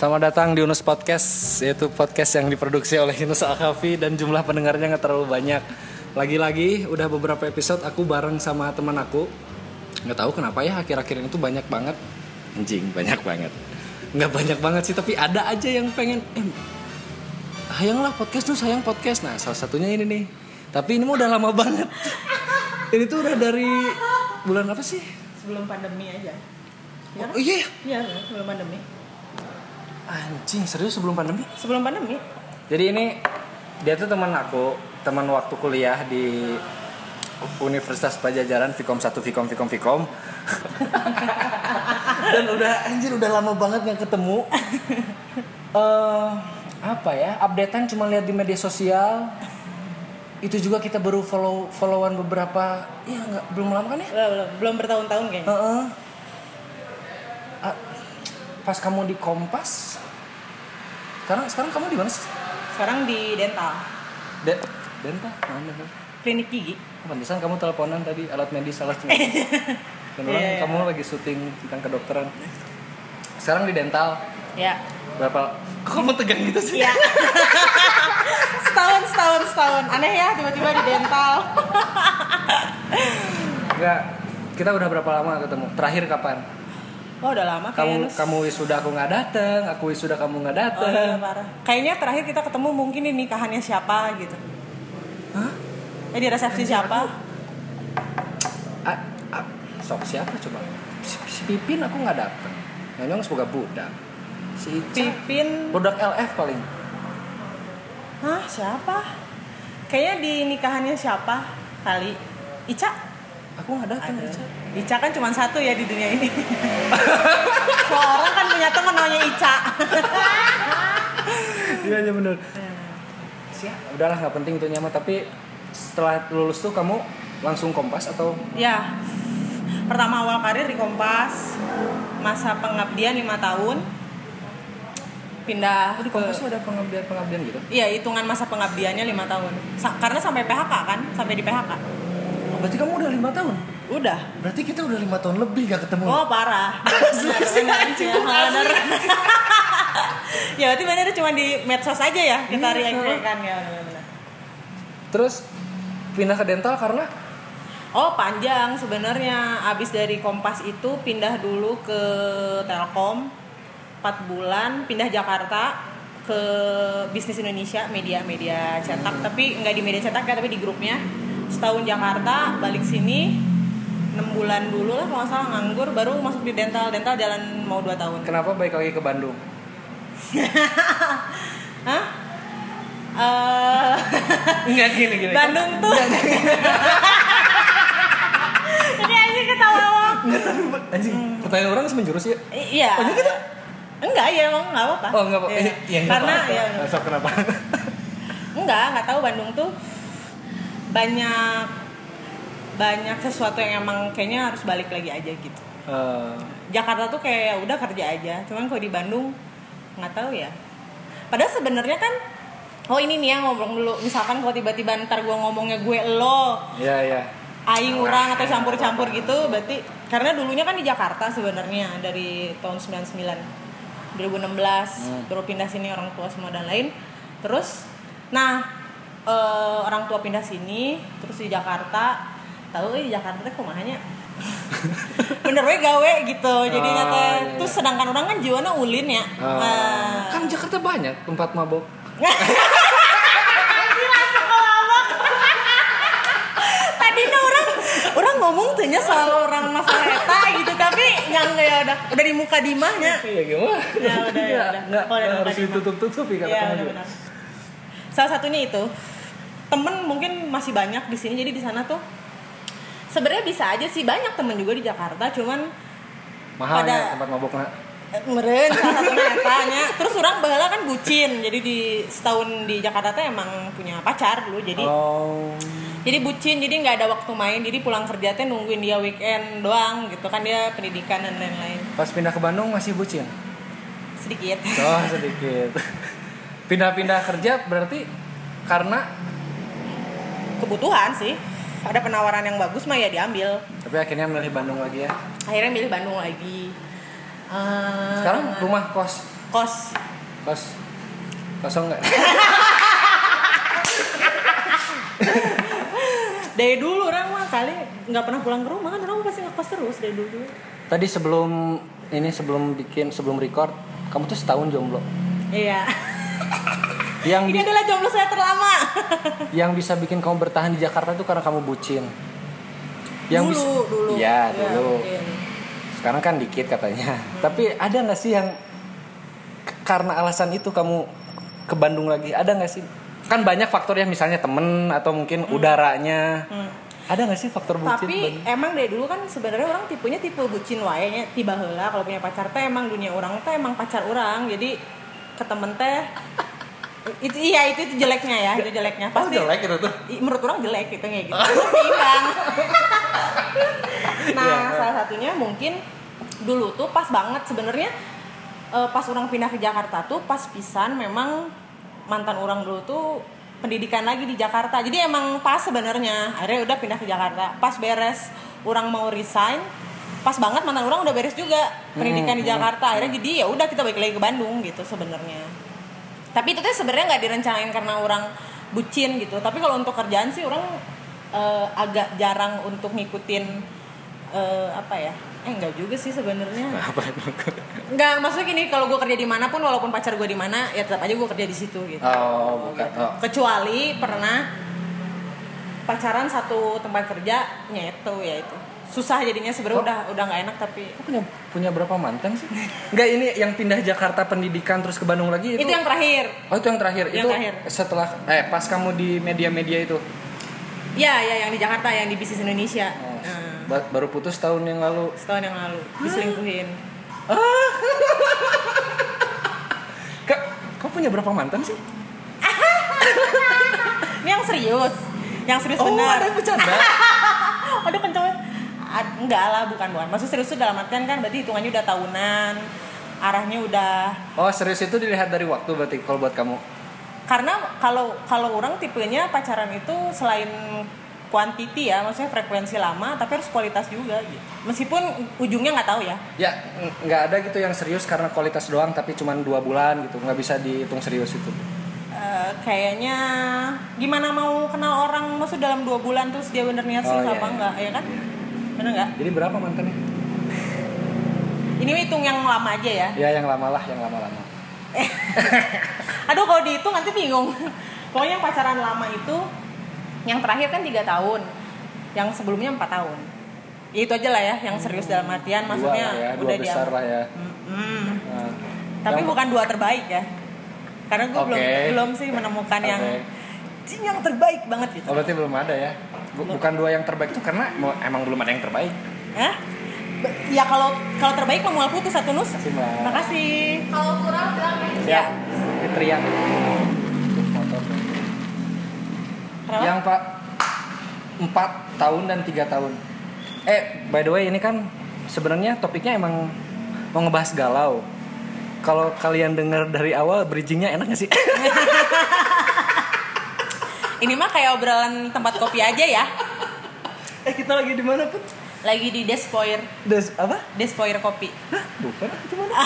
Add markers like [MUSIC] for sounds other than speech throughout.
Selamat datang di Yunus Podcast, yaitu podcast yang diproduksi oleh Yunus Akafi dan jumlah pendengarnya nggak terlalu banyak. Lagi-lagi udah beberapa episode aku bareng sama teman aku. Nggak tahu kenapa ya akhir-akhir ini tuh banyak banget. Anjing, banyak banget. Nggak banyak banget sih, tapi ada aja yang pengen eh sayanglah podcast tuh sayang podcast. Nah, salah satunya ini nih. Tapi ini mah udah lama banget. [LAUGHS] ini tuh udah dari bulan apa sih? sebelum pandemi aja ya Oh iya, iya sebelum pandemi anjing serius sebelum pandemi? sebelum pandemi Jadi ini dia tuh teman aku, teman waktu kuliah di Universitas Pajajaran Vkom 1 Vkom Vkom Vkom. [LAUGHS] Dan udah anjir udah lama banget nggak ketemu. Eh apa ya? Updatean cuma lihat di media sosial. Itu juga kita baru follow followan beberapa ya nggak belum lama kan ya? belum belum, bertahun-tahun kayaknya Heeh. Ah, pas kamu di Kompas sekarang sekarang kamu di mana sih? sekarang di dental De Denta? Mana klinik gigi Pantesan kamu teleponan tadi alat medis alat [LAUGHS] medis. Dan orang Iya, kamu lagi syuting tentang kedokteran. Sekarang di dental ya berapa? Kok kamu tegang gitu sih? Iya. [LAUGHS] setahun setahun setahun aneh ya tiba-tiba di dental Enggak. Kita udah berapa lama ketemu? Terakhir kapan? Oh udah lama Kamu kayaknya kamu wisuda aku nggak dateng, aku wisuda kamu nggak oh, dateng. iya, parah. kayaknya terakhir kita ketemu mungkin di nikahannya siapa gitu Hah? eh di resepsi siapa Ah, ah, sok siapa coba? Si, si Pipin aku nggak dateng. Nyonyong semoga budak. Si Ica. Pipin Budak LF paling. Hah siapa kayaknya di nikahannya siapa kali Ica Aku nggak dateng. Ica. Ica kan cuma satu ya di dunia ini. [LAUGHS] Semua orang kan punya teman namanya Ica. [LAUGHS] Iya iya bener. Siap. Udahlah nggak penting itu nyama tapi setelah lulus tuh kamu langsung kompas atau ya, pertama awal karir di Kompas, masa pengabdian lima tahun, pindah oh, di kompas ada pengabdian pengabdian gitu? Iya, hitungan masa pengabdiannya lima tahun. Sa- karena sampai PHK kan, sampai di PHK. Berarti kamu udah lima tahun? Udah. Berarti kita udah lima tahun lebih gak ketemu. Oh parah. Benar, benar. Ya, benar. ya berarti benar cuma di medsos aja ya kita Iya. react kan ya. Terus pindah ke dental karena Oh panjang sebenarnya abis dari Kompas itu pindah dulu ke Telkom 4 bulan pindah Jakarta ke bisnis Indonesia media media cetak tapi nggak di media cetak ya tapi di grupnya setahun Jakarta balik sini 6 bulan dulu lah kalau nggak salah nganggur baru masuk di dental dental jalan mau 2 tahun kenapa balik lagi ke Bandung? [LAUGHS] Hah? Eh, Enggak gini gini. Bandung tuh [LAUGHS] ini aja ketawa Enggak tapi anjing. Pertanyaan orang menjurus ya. I- Iya. Oh, gitu? Enggak ya emang nggak apa-apa. Oh enggak apa-apa. Iya. Eh, ya, enggak Karena apa-apa. ya Nah, sok kenapa? [LAUGHS] enggak nggak tahu Bandung tuh banyak banyak sesuatu yang emang kayaknya harus balik lagi aja gitu. Eh, Jakarta tuh kayak ya udah kerja aja. Cuman kalau di Bandung nggak tahu ya. Padahal sebenarnya kan Oh ini nih ya ngomong dulu Misalkan kalau tiba-tiba ntar gue ngomongnya gue lo Iya iya. aing orang atau campur-campur gitu berarti karena dulunya kan di Jakarta sebenarnya dari tahun 99 2016 baru pindah sini orang tua semua dan lain terus nah eh, orang tua pindah sini terus di Jakarta tahu di Jakarta teh kumahanya [LAUGHS] bener we gawe gitu jadinya Oh, teh iya, terus iya. sedangkan orang kan jiwanya ulin ya Oh. Nah, Kan Jakarta banyak tempat mabok. tadinya orang orang ngomong tuhnya soal orang masalah eta gitu tapi yang ya udah udah di muka dimahnya Iya gimana? Ya, udah, ya, udah. Udah, harus udah. ditutup-tutupi kata Iya kamu. Salah satunya itu temen mungkin masih banyak di sini jadi di sana tuh sebenarnya bisa aja sih banyak temen juga di Jakarta cuman Mahal Pada- ya tempat maboknya. eh, meren etanya terus orang bahala kan bucin jadi di setahun di Jakarta tuh emang punya pacar dulu jadi Oh. jadi bucin jadi nggak ada waktu main jadi pulang kerja teh nungguin dia weekend doang gitu kan dia pendidikan dan lain-lain Pas pindah ke Bandung masih bucin. sedikit Oh sedikit. [LAUGHS] Pindah-pindah kerja berarti karena kebutuhan sih. Ada penawaran yang bagus mah ya diambil. Tapi akhirnya milih Bandung lagi ya. akhirnya milih Bandung lagi. Eh, Sekarang rumah kos? Kos. Kos. Kosong nggak? [LAUGHS] Dari dulu orang mah kali nggak pernah pulang ke rumah kan orang pasti ngekos terus dari dulu. Tadi sebelum ini sebelum bikin sebelum record kamu tuh setahun jomblo. Iya [LAUGHS] yang ini adalah jomblo saya terlama. [LAUGHS] yang bisa bikin kamu bertahan di Jakarta itu karena kamu bucin. Yang dulu bisa dulu. Ya Iya, dulu. mungkin. sekarang kan dikit katanya. Tapi ada nggak sih yang karena alasan itu kamu ke Bandung lagi? Ada nggak sih? Kan banyak faktor ya misalnya temen atau mungkin udaranya. Hmm. ada nggak sih faktor bucin tapi Bandung? emang dari dulu kan sebenarnya orang tipenya tipe bucin wae nya tiba heula kalau punya pacar teh emang dunia orang teh emang pacar orang. Jadi ke temen teh. Itu iya itu, itu jeleknya ya itu jeleknya. Pasti Oh, jelek itu tuh? menurut orang jelek gitu kayak gitu. [LAUGHS] Seimbang. Nah Iya. salah satunya mungkin dulu tuh pas banget sebenarnya eh, pas orang pindah ke Jakarta tuh pas pisan memang mantan orang dulu tuh pendidikan lagi di Jakarta. Jadi emang pas sebenarnya. Akhirnya udah pindah ke Jakarta. Pas beres orang mau resign pas banget mantan orang udah beres juga pendidikan di Jakarta. Akhirnya jadi ya udah kita balik lagi ke Bandung gitu sebenarnya. Tapi itu tuh sebenarnya nggak direncanain karena orang bucin gitu. Tapi kalau untuk kerjaan sih orang eh, agak jarang untuk ngikutin eh, apa ya? Eh enggak juga sih sebenarnya. [LAUGHS] Apa Enggak, maksudnya gini, kalau gue kerja di mana pun, walaupun pacar gue di mana, ya tetap aja gue kerja di situ gitu. oh bukan oh. Kecuali pernah pacaran satu tempat kerja, nyetu ya itu. Susah jadinya sebenarnya Oh. udah udah nggak enak tapi punya punya berapa mantan sih nggak ini yang pindah Jakarta pendidikan terus ke Bandung lagi itu, itu, yang terakhir. oh itu yang terakhir Yang itu terakhir. setelah eh pas kamu di media-media itu Ya, ya yang di Jakarta, yang di bisnis Indonesia. Oh, Nah, ba- baru putus tahun yang lalu setahun yang lalu diselingkuhin. [LAUGHS] Kak, kamu punya berapa mantan sih? [LAUGHS] Ini yang serius, yang serius Oh, benar. ada yang bercanda. [LAUGHS] Aduh kenceng. Ad- enggak lah, bukan bukan. Maksud serius itu dalam artian kan berarti hitungannya udah tahunan, arahnya udah oh, serius itu dilihat dari waktu berarti kalau buat kamu. karena kalau kalau orang tipenya pacaran itu selain kuantiti ya maksudnya frekuensi lama tapi harus kualitas juga gitu meskipun ujungnya nggak tahu ya Ya, nggak ada gitu yang serius karena kualitas doang tapi cuma dua bulan gitu, nggak bisa dihitung serius itu. Eh, kayaknya gimana mau kenal orang maksud dalam dua bulan terus dia bener niat Oh, serius iya, apa iya. enggak ya kan bener nggak Jadi berapa mantannya? ini hitung yang lama aja ya Ya yang lama lah, yang lama-lama. [LAUGHS] aduh kalau dihitung nanti bingung pokoknya yang pacaran lama itu yang terakhir kan tiga tahun yang sebelumnya empat tahun ya itu aja lah ya yang serius dalam artian maksudnya lah ya, dua udah besar diam- lah ya. Mm-mm. Nah, tapi yang- bukan dua terbaik ya karena gue belum Oke. belum sih menemukan yang Oke. "Cing, yang terbaik banget gitu Oh berarti belum ada ya? Bu- bukan dua yang terbaik itu karena emang belum ada yang terbaik. Hah? Ya kalau kalau terbaik mau putus satu nus Makasih, makasih Kalau kurang bilang ya. Ya. Kenapa? Yang pak empat tahun dan tiga tahun. Eh by the way ini kan sebenarnya topiknya emang mau ngebahas galau. Kalau kalian dengar dari awal bridgingnya enak gak sih? [LAUGHS] ini mah kayak obrolan tempat kopi aja ya eh kita lagi di mana pun? lagi di Despoir Des apa? Despoir kopi Bukan itu mana?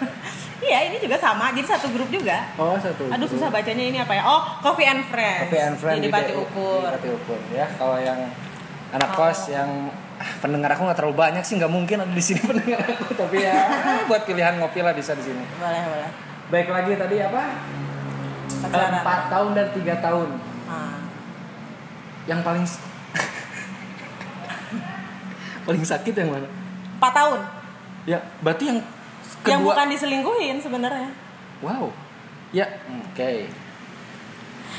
[LAUGHS] iya ini juga sama jadi satu grup juga Oh satu. aduh susah bacanya ini apa ya oh Coffee and Friends Coffee and Friend di Pati DU. Ukur Di Pati Ukur ya. Kalau yang anak Kalau- kos yang ah, pendengar aku nggak terlalu banyak sih nggak mungkin ada di sini [LAUGHS] pendengar aku tapi ya buat pilihan ngopi lah bisa di sini. boleh boleh Baik lagi tadi apa? Empat tahun dan tiga tahun. Ah. Yang paling [LAUGHS] paling sakit yang mana? empat tahun Ya berarti yang kedua. yang bukan diselingkuhin sebenarnya Wow. Ya oke.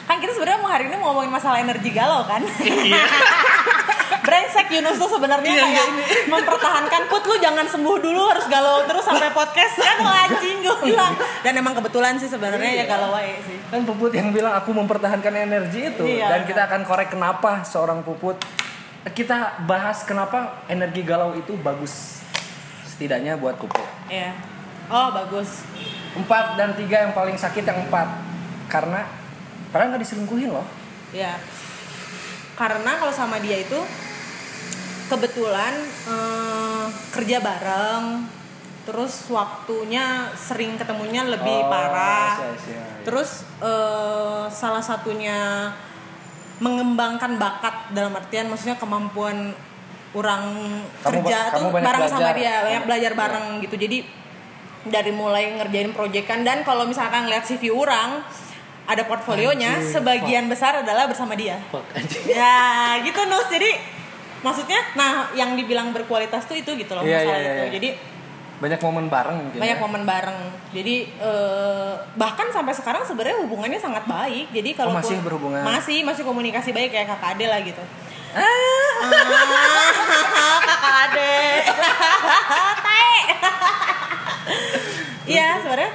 Kan kita sebenarnya mau hari ini mau ngomongin masalah energi galau kan [LAUGHS] brengsek Yunus tuh sebenarnya Iya, kayak iya, mempertahankan put lu jangan sembuh dulu harus galau terus sampai podcast kan lu anjing gue bilang dan emang kebetulan sih sebenarnya ya Iya. galau aja sih Kan Puput yang bilang aku mempertahankan energi itu Iya. dan kita akan korek kenapa seorang Puput kita bahas kenapa energi galau itu bagus setidaknya buat Puput. Iya. Oh bagus. Empat dan tiga yang paling sakit yang empat karena padahal nggak diselingkuhin loh. Ya. Karena kalau sama dia itu kebetulan eh, kerja bareng, terus waktunya sering ketemunya lebih Oh, parah I see. terus eh, salah satunya mengembangkan bakat dalam artian maksudnya kemampuan orang Kamu kerja kamu tuh bareng sama belajar. dia banyak Banyak- belajar iya. bareng gitu jadi dari mulai ngerjain proyekan dan kalau misalkan lihat CV orang ada portfolionya Anjing, sebagian besar adalah bersama dia Fuck [LAUGHS] ya gitu nus jadi maksudnya nah yang dibilang berkualitas tuh itu gitu loh Iya, masalah iya, itu iya. jadi Banyak momen bareng mungkin. banyak ya. momen bareng jadi eh, bahkan sampai sekarang sebenarnya hubungannya sangat baik jadi kalau Oh, masih berhubungan? masih masih komunikasi baik kayak kakak ade lah gitu Ah. Ah, [LAUGHS] kakak ade [LAUGHS] tae iya sebenarnya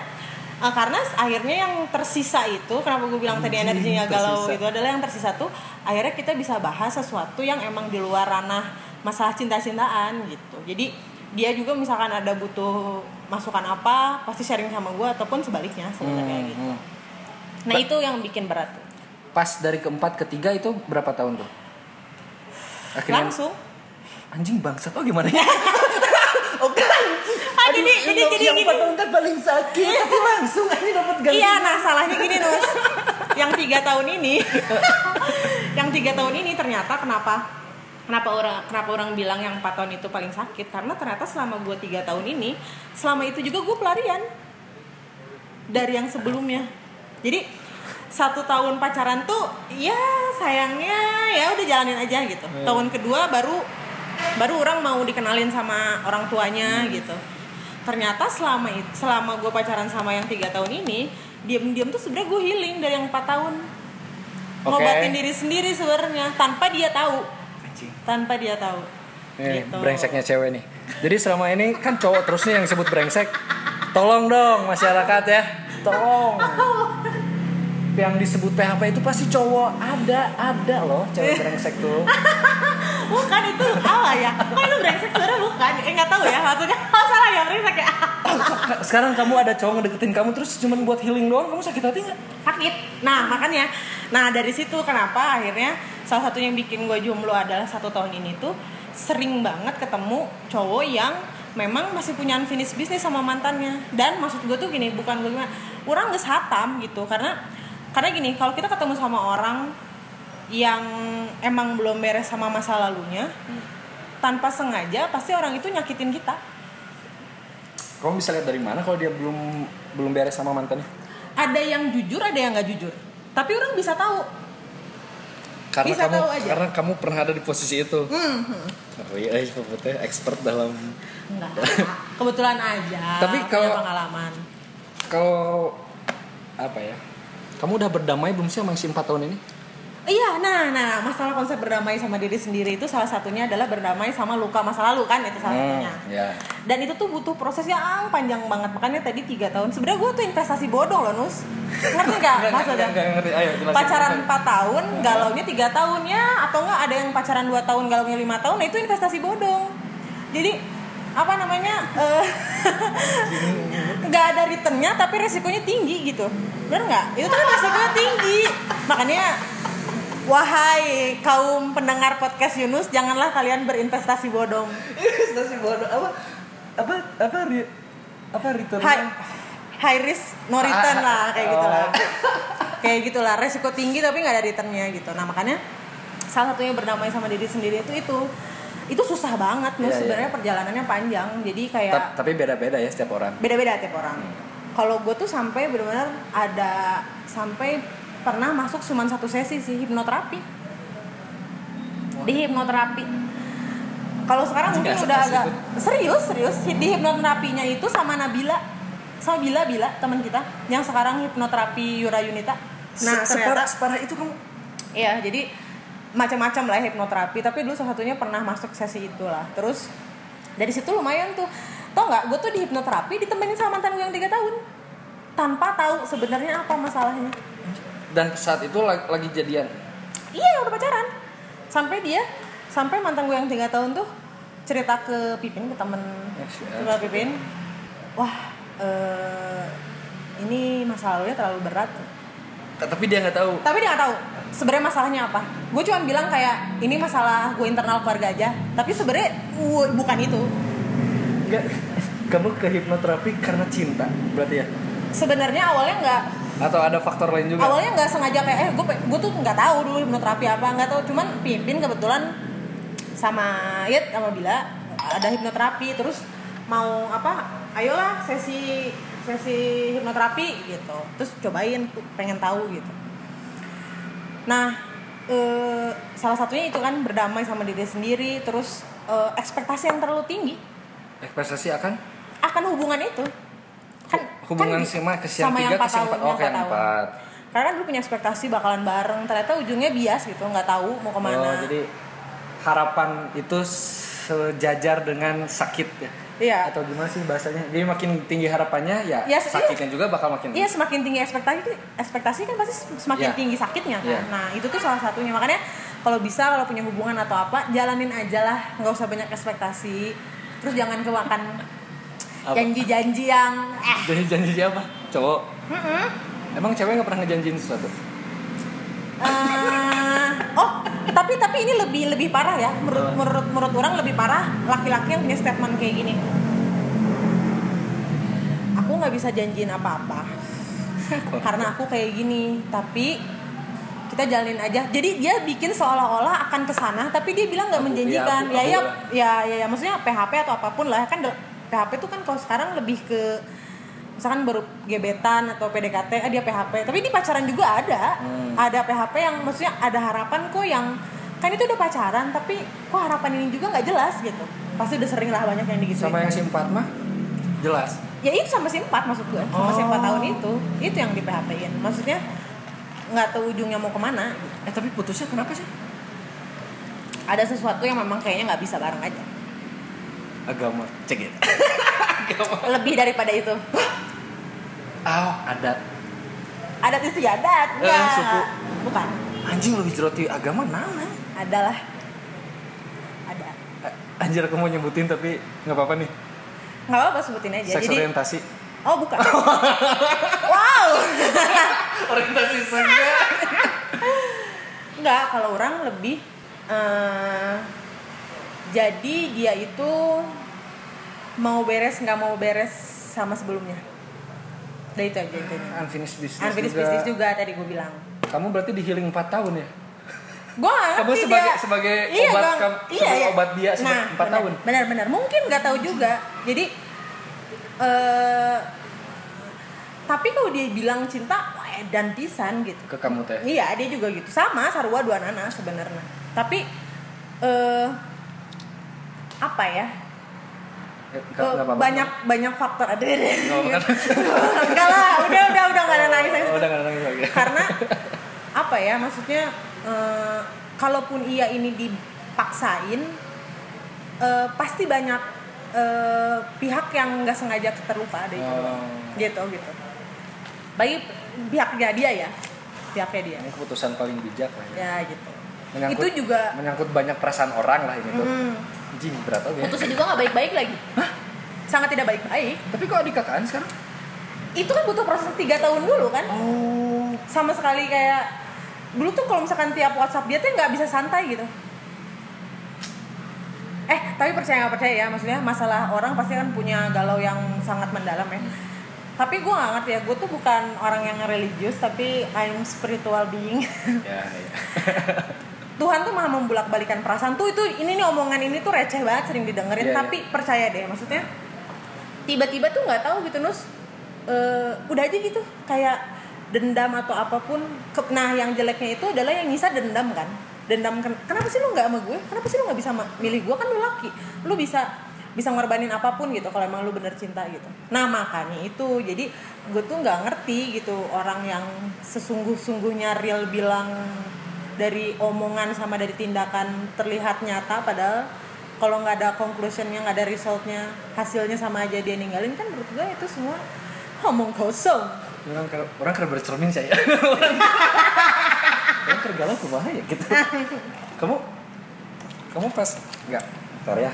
eh, karena akhirnya yang tersisa itu kenapa gue bilang tadi energinya galau tersisa. itu adalah yang tersisa tuh akhirnya kita bisa bahas sesuatu yang emang di luar ranah masalah cinta-cintaan gitu jadi dia juga misalkan ada butuh masukan apa pasti sharing sama gue ataupun sebaliknya sebenarnya Hmm, gitu hmm. nah itu yang bikin berat tuh. Pas dari keempat ketiga itu berapa tahun tuh? Akhirnya langsung anjing bangsat oh gimana ya? [LAUGHS] oh kan. Ah, jadi- jadi- jadi yang gini. kan paling sakit tapi [LAUGHS] langsung aja dapat gaji. Iya, nah salahnya gini Nus. yang tiga tahun ini, [LAUGHS] yang tiga tahun ini ternyata kenapa? Kenapa orang kenapa orang bilang yang empat tahun itu paling sakit? Karena ternyata selama gue tiga tahun ini, selama itu juga gue pelarian dari yang sebelumnya. Jadi satu tahun pacaran tuh, ya sayangnya ya udah jalanin aja gitu. Tahun kedua baru baru orang mau dikenalin sama orang tuanya gitu. Ternyata selama selama gue pacaran sama yang tiga tahun ini, diam-diam tuh sebenarnya gue healing dari yang empat tahun. Oke. Ngobatin diri sendiri sebenarnya tanpa dia tahu, Anjing. tanpa dia tahu. Nih, Gitu. brengseknya cewek nih. Jadi selama ini kan cowok terus nih yang disebut brengsek. Tolong dong masyarakat ya. Tolong. [LAUGHS] Yang disebut PHP itu pasti cowok. Ada, ada loh cewek brengsek tuh. [LAUGHS] Bukan itu apa ya? Kok itu brengsek sebenarnya bukan? Eh nggak tahu ya maksudnya. [LAUGHS] Oh salah ya brengsek ya. [LAUGHS] Sekarang kamu ada cowok ngedeketin kamu terus cuman buat healing doang, kamu sakit hati nggak? sakit. Nah makanya, nah dari situ kenapa akhirnya salah satu yang bikin gue jomblo adalah satu tahun ini tuh sering banget ketemu cowok yang memang masih punya unfinished bisnis sama mantannya. Dan maksud gue tuh gini, bukan gue gimana, orang nggak hatam gitu karena karena gini kalau kita ketemu sama orang yang emang belum beres sama masa lalunya tanpa sengaja pasti orang itu nyakitin kita Kamu bisa lihat dari mana kalau dia belum belum beres sama mantannya? ada yang jujur ada yang nggak jujur tapi orang bisa tahu Karena Bisa kamu tahu aja. karena kamu pernah ada di posisi itu. Mhm. Oh iya, Puputnya expert dalam Enggak, kebetulan aja. Tapi kalau- pengalaman. kalau apa ya? Kamu udah berdamai belum sih sama si 4 tahun ini? Iya, nah, nah, masalah konsep berdamai sama diri sendiri itu salah satunya adalah berdamai sama luka masa lalu kan itu salah satunya. ya. Dan itu tuh butuh proses yang panjang banget. Makanya tadi tiga tahun. Sebenarnya gue tuh investasi bodong loh, Nus. Ngerti nggak maksudnya? Enggak ngerti. Ayo jelasin. Pacaran 4 tahun, galaunya tiga tahunnya atau enggak ada yang pacaran 2 tahun, galaunya lima tahun, nah itu investasi bodong. Jadi apa namanya eh, [LAUGHS] nggak ada returnnya tapi resikonya tinggi gitu. Bener nggak? Itu tuh kan resikonya tinggi. Makanya wahai kaum pendengar podcast Yunus janganlah kalian berinvestasi bodong. Investasi bodoh apa? Apa apa ri, apa return high high risk no return lah kayak Oh. gitulah kayak gitulah resiko tinggi tapi nggak ada returnnya gitu. Nah makanya salah satunya berdamai sama diri sendiri itu itu itu susah banget Nus. Iya, sebenarnya perjalanannya panjang. Jadi kayak Ta- tapi beda-beda ya setiap orang. Beda-beda tiap orang. Kalau gue tuh sampai benar-benar ada sampai pernah masuk cuma satu sesi sih hipnoterapi. Di hipnoterapi. Kalau sekarang mungkin udah agak tuh. serius serius. Di hipnoterapinya itu sama Nabila sama Bila Bila teman kita yang sekarang hipnoterapi Yura Yunita. Nah Se- ternyata separah, separah itu kamu Iya, jadi macam-macam lah hipnoterapi. Tapi dulu salah satunya pernah masuk sesi itulah. Terus dari situ lumayan tuh. Tau nggak? Gue tuh di hipnoterapi ditemenin sama mantan gue yang tiga tahun, tanpa tahu sebenarnya apa masalahnya. dan saat itu lagi, lagi jadian Iya, udah pacaran. Sampai dia, sampai mantan gue yang tiga tahun tuh cerita ke Pipin ke temen yes. cerita Pipin, wah eh, ini masa lalunya terlalu berat. Tapi dia nggak tahu. Tapi dia nggak tahu sebenarnya masalahnya apa. Gue cuma bilang kayak ini masalah gue internal keluarga aja. Tapi sebenarnya bukan itu. Nggak. kamu ke hipnoterapi karena cinta berarti ya? Sebenarnya awalnya nggak. Atau ada faktor lain juga? Awalnya nggak sengaja kayak eh gue gue tuh nggak tahu dulu hipnoterapi apa nggak tahu. Cuman pimpin kebetulan sama Yet sama Bila ada hipnoterapi. Terus mau apa ayolah sesi sesi hipnoterapi gitu. Terus cobain pengen tahu gitu. Nah eh, salah satunya itu kan berdamai sama diri sendiri terus eh, ekspektasi yang terlalu tinggi. Ekspektasi akan? Akan hubungan itu. Kan hubungan kan sama ke sama tiga ke empat empat. oh yang empat karena kan dulu punya ekspektasi bakalan bareng ternyata ujungnya bias gitu nggak tahu mau ke mana. Oh jadi harapan itu sejajar dengan sakit ya iya. Atau gimana sih bahasanya? Jadi makin tinggi harapannya ya, Ya, sakitnya juga bakal makin iya semakin tinggi ekspektasi ekspektasi kan pasti semakin Iya. tinggi sakitnya kan. Iya. nah itu tuh salah satunya. Makanya kalau bisa kalau punya hubungan atau apa jalanin aja lah. Nggak usah banyak ekspektasi. Terus jangan kemakan [LAUGHS] janji-janji yang eh. Jadi janji siapa? Cowok? Mm-mm. emang cewek nggak pernah ngejanjiin sesuatu? Oh tapi tapi ini lebih lebih parah ya. Menurut menurut menurut orang lebih parah laki-laki yang punya statement kayak gini. Aku nggak bisa janjiin apa-apa. Karena aku kayak gini. Tapi kita jalanin aja. Jadi dia bikin seolah-olah akan ke sana tapi dia bilang nggak menjanjikan. iya, ya ya, ya ya ya. Maksudnya PHP atau apa pun lah kan del- PHP itu kan kalau sekarang lebih ke misalkan baru gebetan atau PDKT ah dia PHP tapi di pacaran juga ada. Hmm. ada PHP yang maksudnya ada harapan kok yang kan itu udah pacaran tapi kok harapan ini juga nggak jelas gitu. Pasti udah sering lah banyak yang digituin sama yang si empat mah jelas. Ya itu sama si empat maksud gue. Sama Oh. empat tahun itu. Itu yang di PHP in maksudnya nggak tahu ujungnya mau ke mana. Eh tapi putusnya kenapa sih? Ada sesuatu yang memang kayaknya nggak bisa bareng aja. Agama. Cek it [LAUGHS] agama. Lebih daripada itu ah adat. Adat istiadat Eh, enggak suku. bukan. Anjing lebih jeroti agama mana? Adalah. Ada. Eh, anjir aku mau nyebutin tapi nggak apa-apa nih. Nggak apa-apa sebutin aja. Seks jadi orientasi. Oh bukan. [LAUGHS] Wow. [LAUGHS] Orientasi senja Enggak, kalau orang lebih eh, jadi dia itu mau beres nggak mau beres sama sebelumnya. Udah itu aja itu. unfinished business Unfinished juga. business juga tadi gue bilang. kamu berarti di healing 4 tahun ya Gue Kamu sebagai- sebagai obat Bang. kam- sebagai obat dia sudah empat benar, tahun. Benar-benar mungkin nggak tahu juga. Jadi eh tapi kalau dia bilang cinta dan pisan gitu. ke kamu teh Iya, dia juga gitu. Sama Sarwa dua nana sebenarnya. Tapi eh apa ya? Banyak banyak faktor ada deh. [LAUGHS] Nggak apa-apa. Enggak lah, udah udah udah nggak ada nangis Oh, udah nggak nangis lagi Karena apa ya? Maksudnya eh, kalaupun ia ini dipaksain eh, pasti banyak eh, pihak yang nggak sengaja terluka ada itu. Oh. Gitu gitu. Bagi pihaknya dia ya. Pihaknya dia. ini keputusan paling bijak lah ya. Ya gitu. Menyangkut, Itu juga menyangkut banyak perasaan orang lah ini tuh hmm, anjing berat oke putusnya juga nggak baik-baik lagi. Sangat tidak baik-baik. tapi kok adik kakaan sekarang Itu kan butuh proses tiga tahun dulu kan. oh sama sekali kayak dulu tuh kalau misalkan tiap WhatsApp dia tuh nggak bisa santai gitu. Eh tapi percaya nggak percaya ya maksudnya masalah orang pasti kan punya galau yang sangat mendalam ya. Tapi gue nggak ngerti ya, gue tuh bukan orang yang religius tapi I'm spiritual being. ya ya [LAUGHS] Tuhan tuh maha membulak balikan perasaan. Tuh itu ini nih omongan ini tuh receh banget sering didengerin. Iya, tapi percaya deh maksudnya tiba-tiba tuh nggak tahu gitu nus. Eh, udah aja gitu kayak dendam atau apa pun. Ke- nah yang jeleknya itu adalah yang nyisa dendam kan. Dendam ken- kenapa sih lu nggak sama gue? Kenapa sih lu nggak bisa milih gue? Kan lu laki. Lu bisa bisa ngorbanin apa pun gitu kalau emang lu bener cinta gitu. Nah makanya itu jadi gue tuh nggak ngerti gitu orang yang sesungguh-sungguhnya real bilang dari omongan sama dari tindakan terlihat nyata padahal kalau nggak ada conclusionnya nggak ada resultnya hasilnya sama aja dia ninggalin kan menurut gue itu semua omong kosong. Orang kira orang kira bercermin saya [LAUGHS] orang orang kira galau kumaha ya gitu. Kamu kamu pas nggak ntar ya.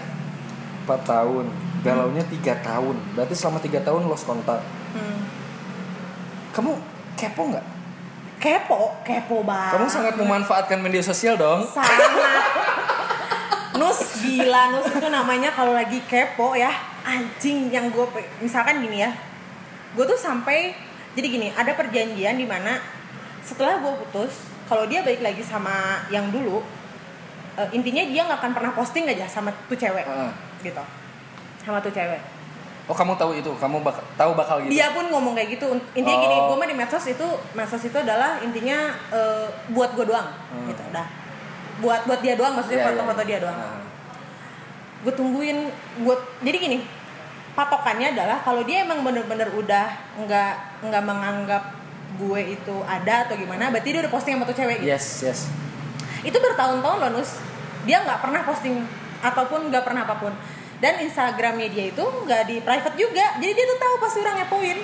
4 tahun galaunya tiga tahun. Berarti selama tiga tahun lost kontak Hmm. kamu kepo nggak kepo kepo banget. Kamu sangat memanfaatkan media sosial dong. Sangat. Nus gila Nus. Itu namanya kalau lagi kepo ya anjing yang gue misalkan gini ya. Gue tuh sampai jadi gini ada perjanjian di mana setelah gue putus kalau dia balik lagi sama yang dulu eh, intinya dia nggak akan pernah posting aja sama tuh cewek Heeh. gitu. Sama tuh cewek Oh kamu tahu itu, kamu bak tahu bakal gitu. dia pun ngomong kayak gitu intinya gini Oh. gue mah di medsos itu medsos itu adalah intinya eh, buat gue doang Hmm. gitu dah buat buat dia doang maksudnya Iya, iya, foto-foto iya. dia doang Nah. gue tungguin gue jadi gini patokannya adalah kalau dia emang bener-bener udah nggak nggak menganggap gue itu ada atau gimana berarti dia udah posting sama tuh cewek gitu Yes, yes. itu bertahun-tahun loh nus dia nggak pernah posting ataupun nggak pernah apa pun dan instagramnya dia itu nggak di private juga jadi dia tuh tahu pasti orang ngepoin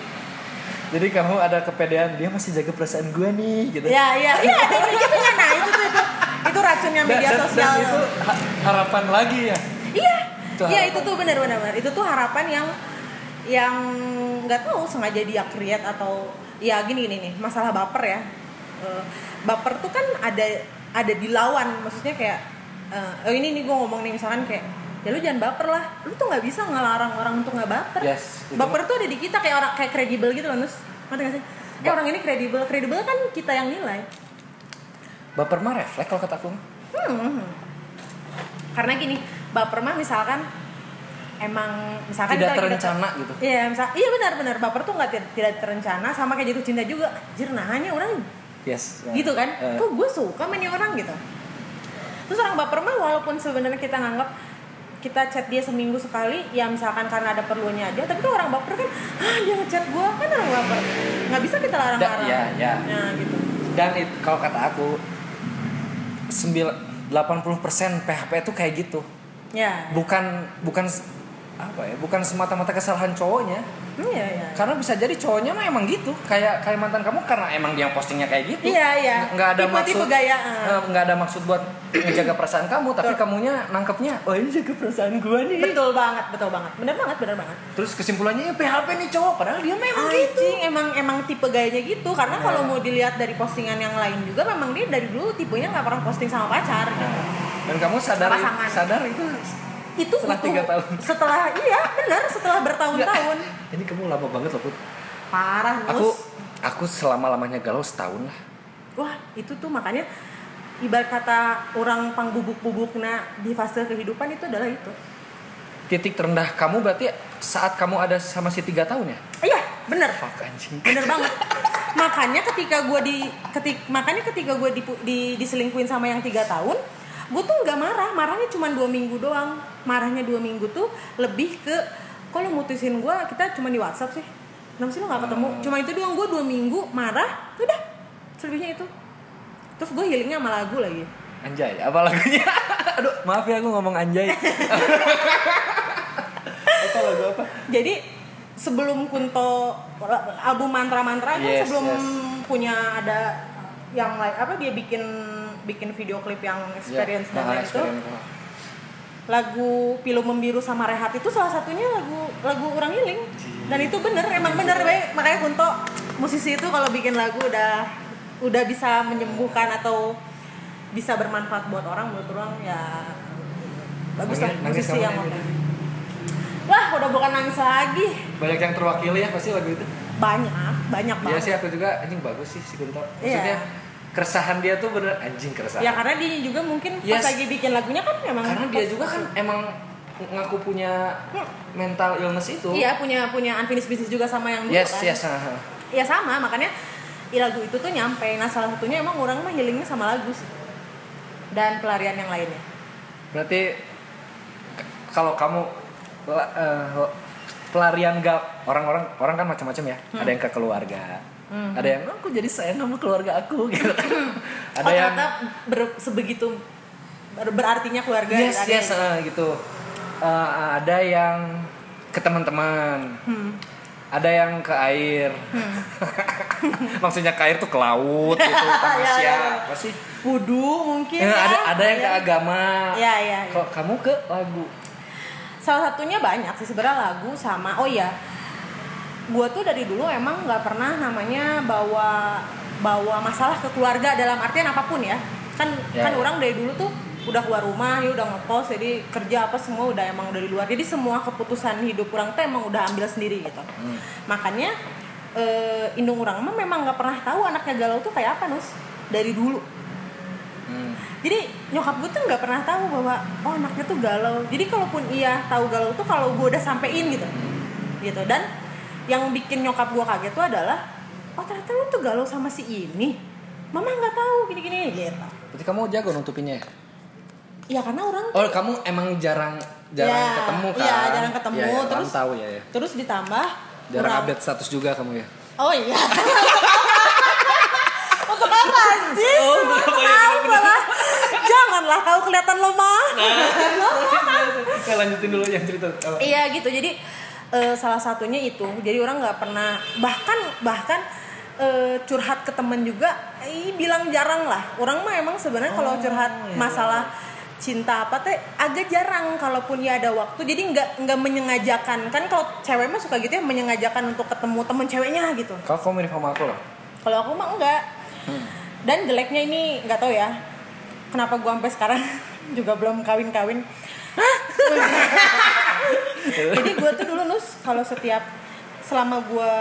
Jadi kamu ada kepedean dia masih jaga perasaan gue nih gitu. ya ya iya ada kayak gitu kan nah itu tuh itu itu racunnya media dan- sosial dan itu ha- harapan lagi ya. Iya, iya itu tuh benar-benar benar. Itu tuh harapan yang yang nggak tahu sengaja dia create atau ya gini gini nih masalah baper ya. Eh, baper tuh kan ada ada di lawan, maksudnya kayak eh oh ini nih gue ngomong nih misalkan kayak ya lu jangan baper lah, lu tuh nggak bisa ngelarang orang untuk nggak baper. Yes. Baper tuh ada di kita kayak orang kayak kredibel gitu loh nus, ngerti gak sih? Eh orang ini kredibel, kredibel kan kita yang nilai. Baper mah refleks kalau kataku. Hmm. Karena gini, baper mah misalkan emang misalkan Tidak kita- kita- terencana gitu. Iya, misal, iya benar-benar baper tuh nggak ti- tidak terencana sama kayak jatuh cinta juga. Anjir, nahanya orang Yes. ya. gitu kan? Eh, Kok gue suka nih orang gitu. Terus orang baper mah walaupun sebenarnya kita nganggap kita chat dia seminggu sekali, ya misalkan karena ada perlunya aja. Tapi kalau orang baper kan, ah dia ngechat gue kan orang baper. Nggak bisa kita larang-larang. Da- ya, ya. Nah gitu. Dan it- kalau kata aku 9 80% PHP itu kayak gitu. Ya. Bukan bukan apa ya? Bukan semata-mata kesalahan cowoknya. Hmm, Iya, iya. Karena bisa jadi cowoknya mah emang gitu. Kayak kayak mantan kamu karena emang dia postingnya kayak gitu. Iya, iya. Nggak- ada Tipe-tipe maksud gaya, ah. eh, nggak ada maksud buat ngejaga perasaan kamu, tapi kamunya nangkepnya, oh ini jaga perasaan gua nih. Betul banget, betul banget. Bener banget, bener banget. Terus kesimpulannya ya PHP nih cowok, padahal dia memang gitu. Anjing, emang emang tipe gayanya gitu karena kalau Nah. mau dilihat dari postingan yang lain juga memang dia dari dulu tipenya nggak pernah posting sama pacar gitu. Dan kamu sadar sadar itu itu Setelah tiga tahun. [LAUGHS] setelah iya benar setelah bertahun-tahun ini kamu lama banget loh Put. parah Aku Nus. aku selama lamanya galau setahun lah. wah itu tuh makanya ibarat kata orang pang bubuk-bubuk nah di fase kehidupan itu adalah itu Titik terendah kamu berarti saat kamu ada sama si tiga tahun ya? iya bener Fuck anjing. bener [LAUGHS] banget makanya ketika gue di ketik makanya ketika gue di, di diselingkuin sama yang tiga tahun gue tuh nggak marah marahnya cuma dua minggu doang marahnya dua minggu tuh lebih ke kok lu mutusin gue kita cuma di WhatsApp sih kenapa sih lu nggak ketemu cuma itu doang gue dua minggu marah udah selebihnya itu terus gue healingnya sama lagu lagi Anjay, apa lagunya? [LAUGHS] Aduh, maaf ya aku ngomong anjay. [LAUGHS] apa lagu apa? jadi sebelum Kunto album mantra-mantra kan Yes, sebelum yes. punya ada yang lain apa dia bikin bikin video klip yang experience dan Nah, lain itu. Lagu Pilu Membiru sama Rehat itu salah satunya lagu lagu orang healing dan itu bener emang bener baik makanya Kunto musisi itu kalau bikin lagu udah udah bisa menyembuhkan atau bisa bermanfaat buat orang menurut orang ya bagus lah musisi yang nyanyi. wah udah bukan nangis lagi Banyak yang terwakili ya pasti lagu itu. banyak banyak Iya banget sih aku juga anjing bagus sih si Kunto. Iya. Maksudnya keresahan dia tuh bener anjing keresahan. ya karena dia juga mungkin pas Yes. lagi bikin lagunya kan memang Karena dia juga kan emang ngaku punya mental illness itu. iya punya punya unfinished business juga sama yang dulu Yes, kan yes. aha. ya sama makanya i lagu itu tuh nyampe nah salah satunya emang orang mah healingnya sama lagu sih dan pelarian yang lainnya Berarti kalau kamu eh, pelarian gak orang-orang orang kan macam-macam ya. Ada yang ke keluarga. Ada yang "Oh, aku jadi sayang sama keluarga aku [LAUGHS] gitu. ada oh, yang ber- sebegitu ber- berartinya keluarga yes ada yes yang- eh, gitu. Eh, ada yang ke teman-teman. Hmm. Ada yang ke air. [LAUGHS] Maksudnya ke air tuh ke laut gitu, [LAUGHS] Ya, ya, ya. Apa sih? wudhu mungkin Eh, ya ada ada yang ke Ya. agama. ya ya, ya. Kok kamu ke lagu? salah satunya banyak sih sebenarnya lagu sama oh iya gue tuh dari dulu emang nggak pernah namanya bawa bawa masalah ke keluarga dalam artian apa pun ya. Kan Ya, kan orang dari dulu tuh udah keluar rumah ya udah ngekos jadi kerja apa semua udah emang udah di luar. Jadi semua keputusan hidup orang tuh emang udah ambil sendiri gitu. Makanya eh, indung orang mah memang nggak pernah tahu anaknya galau tuh kayak apa nus. Dari dulu. Hmm. jadi nyokap gue tuh nggak pernah tahu bahwa oh anaknya tuh galau. Jadi kalaupun iya tahu galau tuh kalau gue udah sampein gitu. Gitu. Dan yang bikin nyokap gue kaget tuh adalah oh ternyata lu tuh galau sama si ini mama nggak tahu gini gini gitu Berarti kamu jago nutupinnya ya? ya karena orang Oh, kamu emang jarang jarang Ya, ketemu kan? iya, jarang ketemu, Iya, iya, orang terus- tahu ya, ya. terus ditambah Jarang orang- update status juga kamu ya. oh iya [LAUGHS] untuk apa anjing Oh, untuk apa ya? apa lah janganlah kau kelihatan lemah Nah, lanjutin dulu yang cerita. Iya gitu. Jadi eh, salah satunya itu. Jadi orang nggak pernah bahkan bahkan eh, curhat ke temen juga, eh, bilang jarang lah. Orang mah emang sebenarnya kalau curhat masalah cinta apa teh agak jarang kalaupun ya ada waktu. Jadi nggak nggak menyengajakan. Kan kalau cewek mah suka gitu ya menyengajakan untuk ketemu temen ceweknya gitu. Kalau kamu mirip sama aku loh. kalau aku mah enggak. Dan jeleknya ini nggak tahu ya kenapa gua sampai sekarang [LAUGHS] juga belum kawin-kawin [LAUGHS] [LAUGHS] jadi gue tuh dulu nus kalau setiap selama gue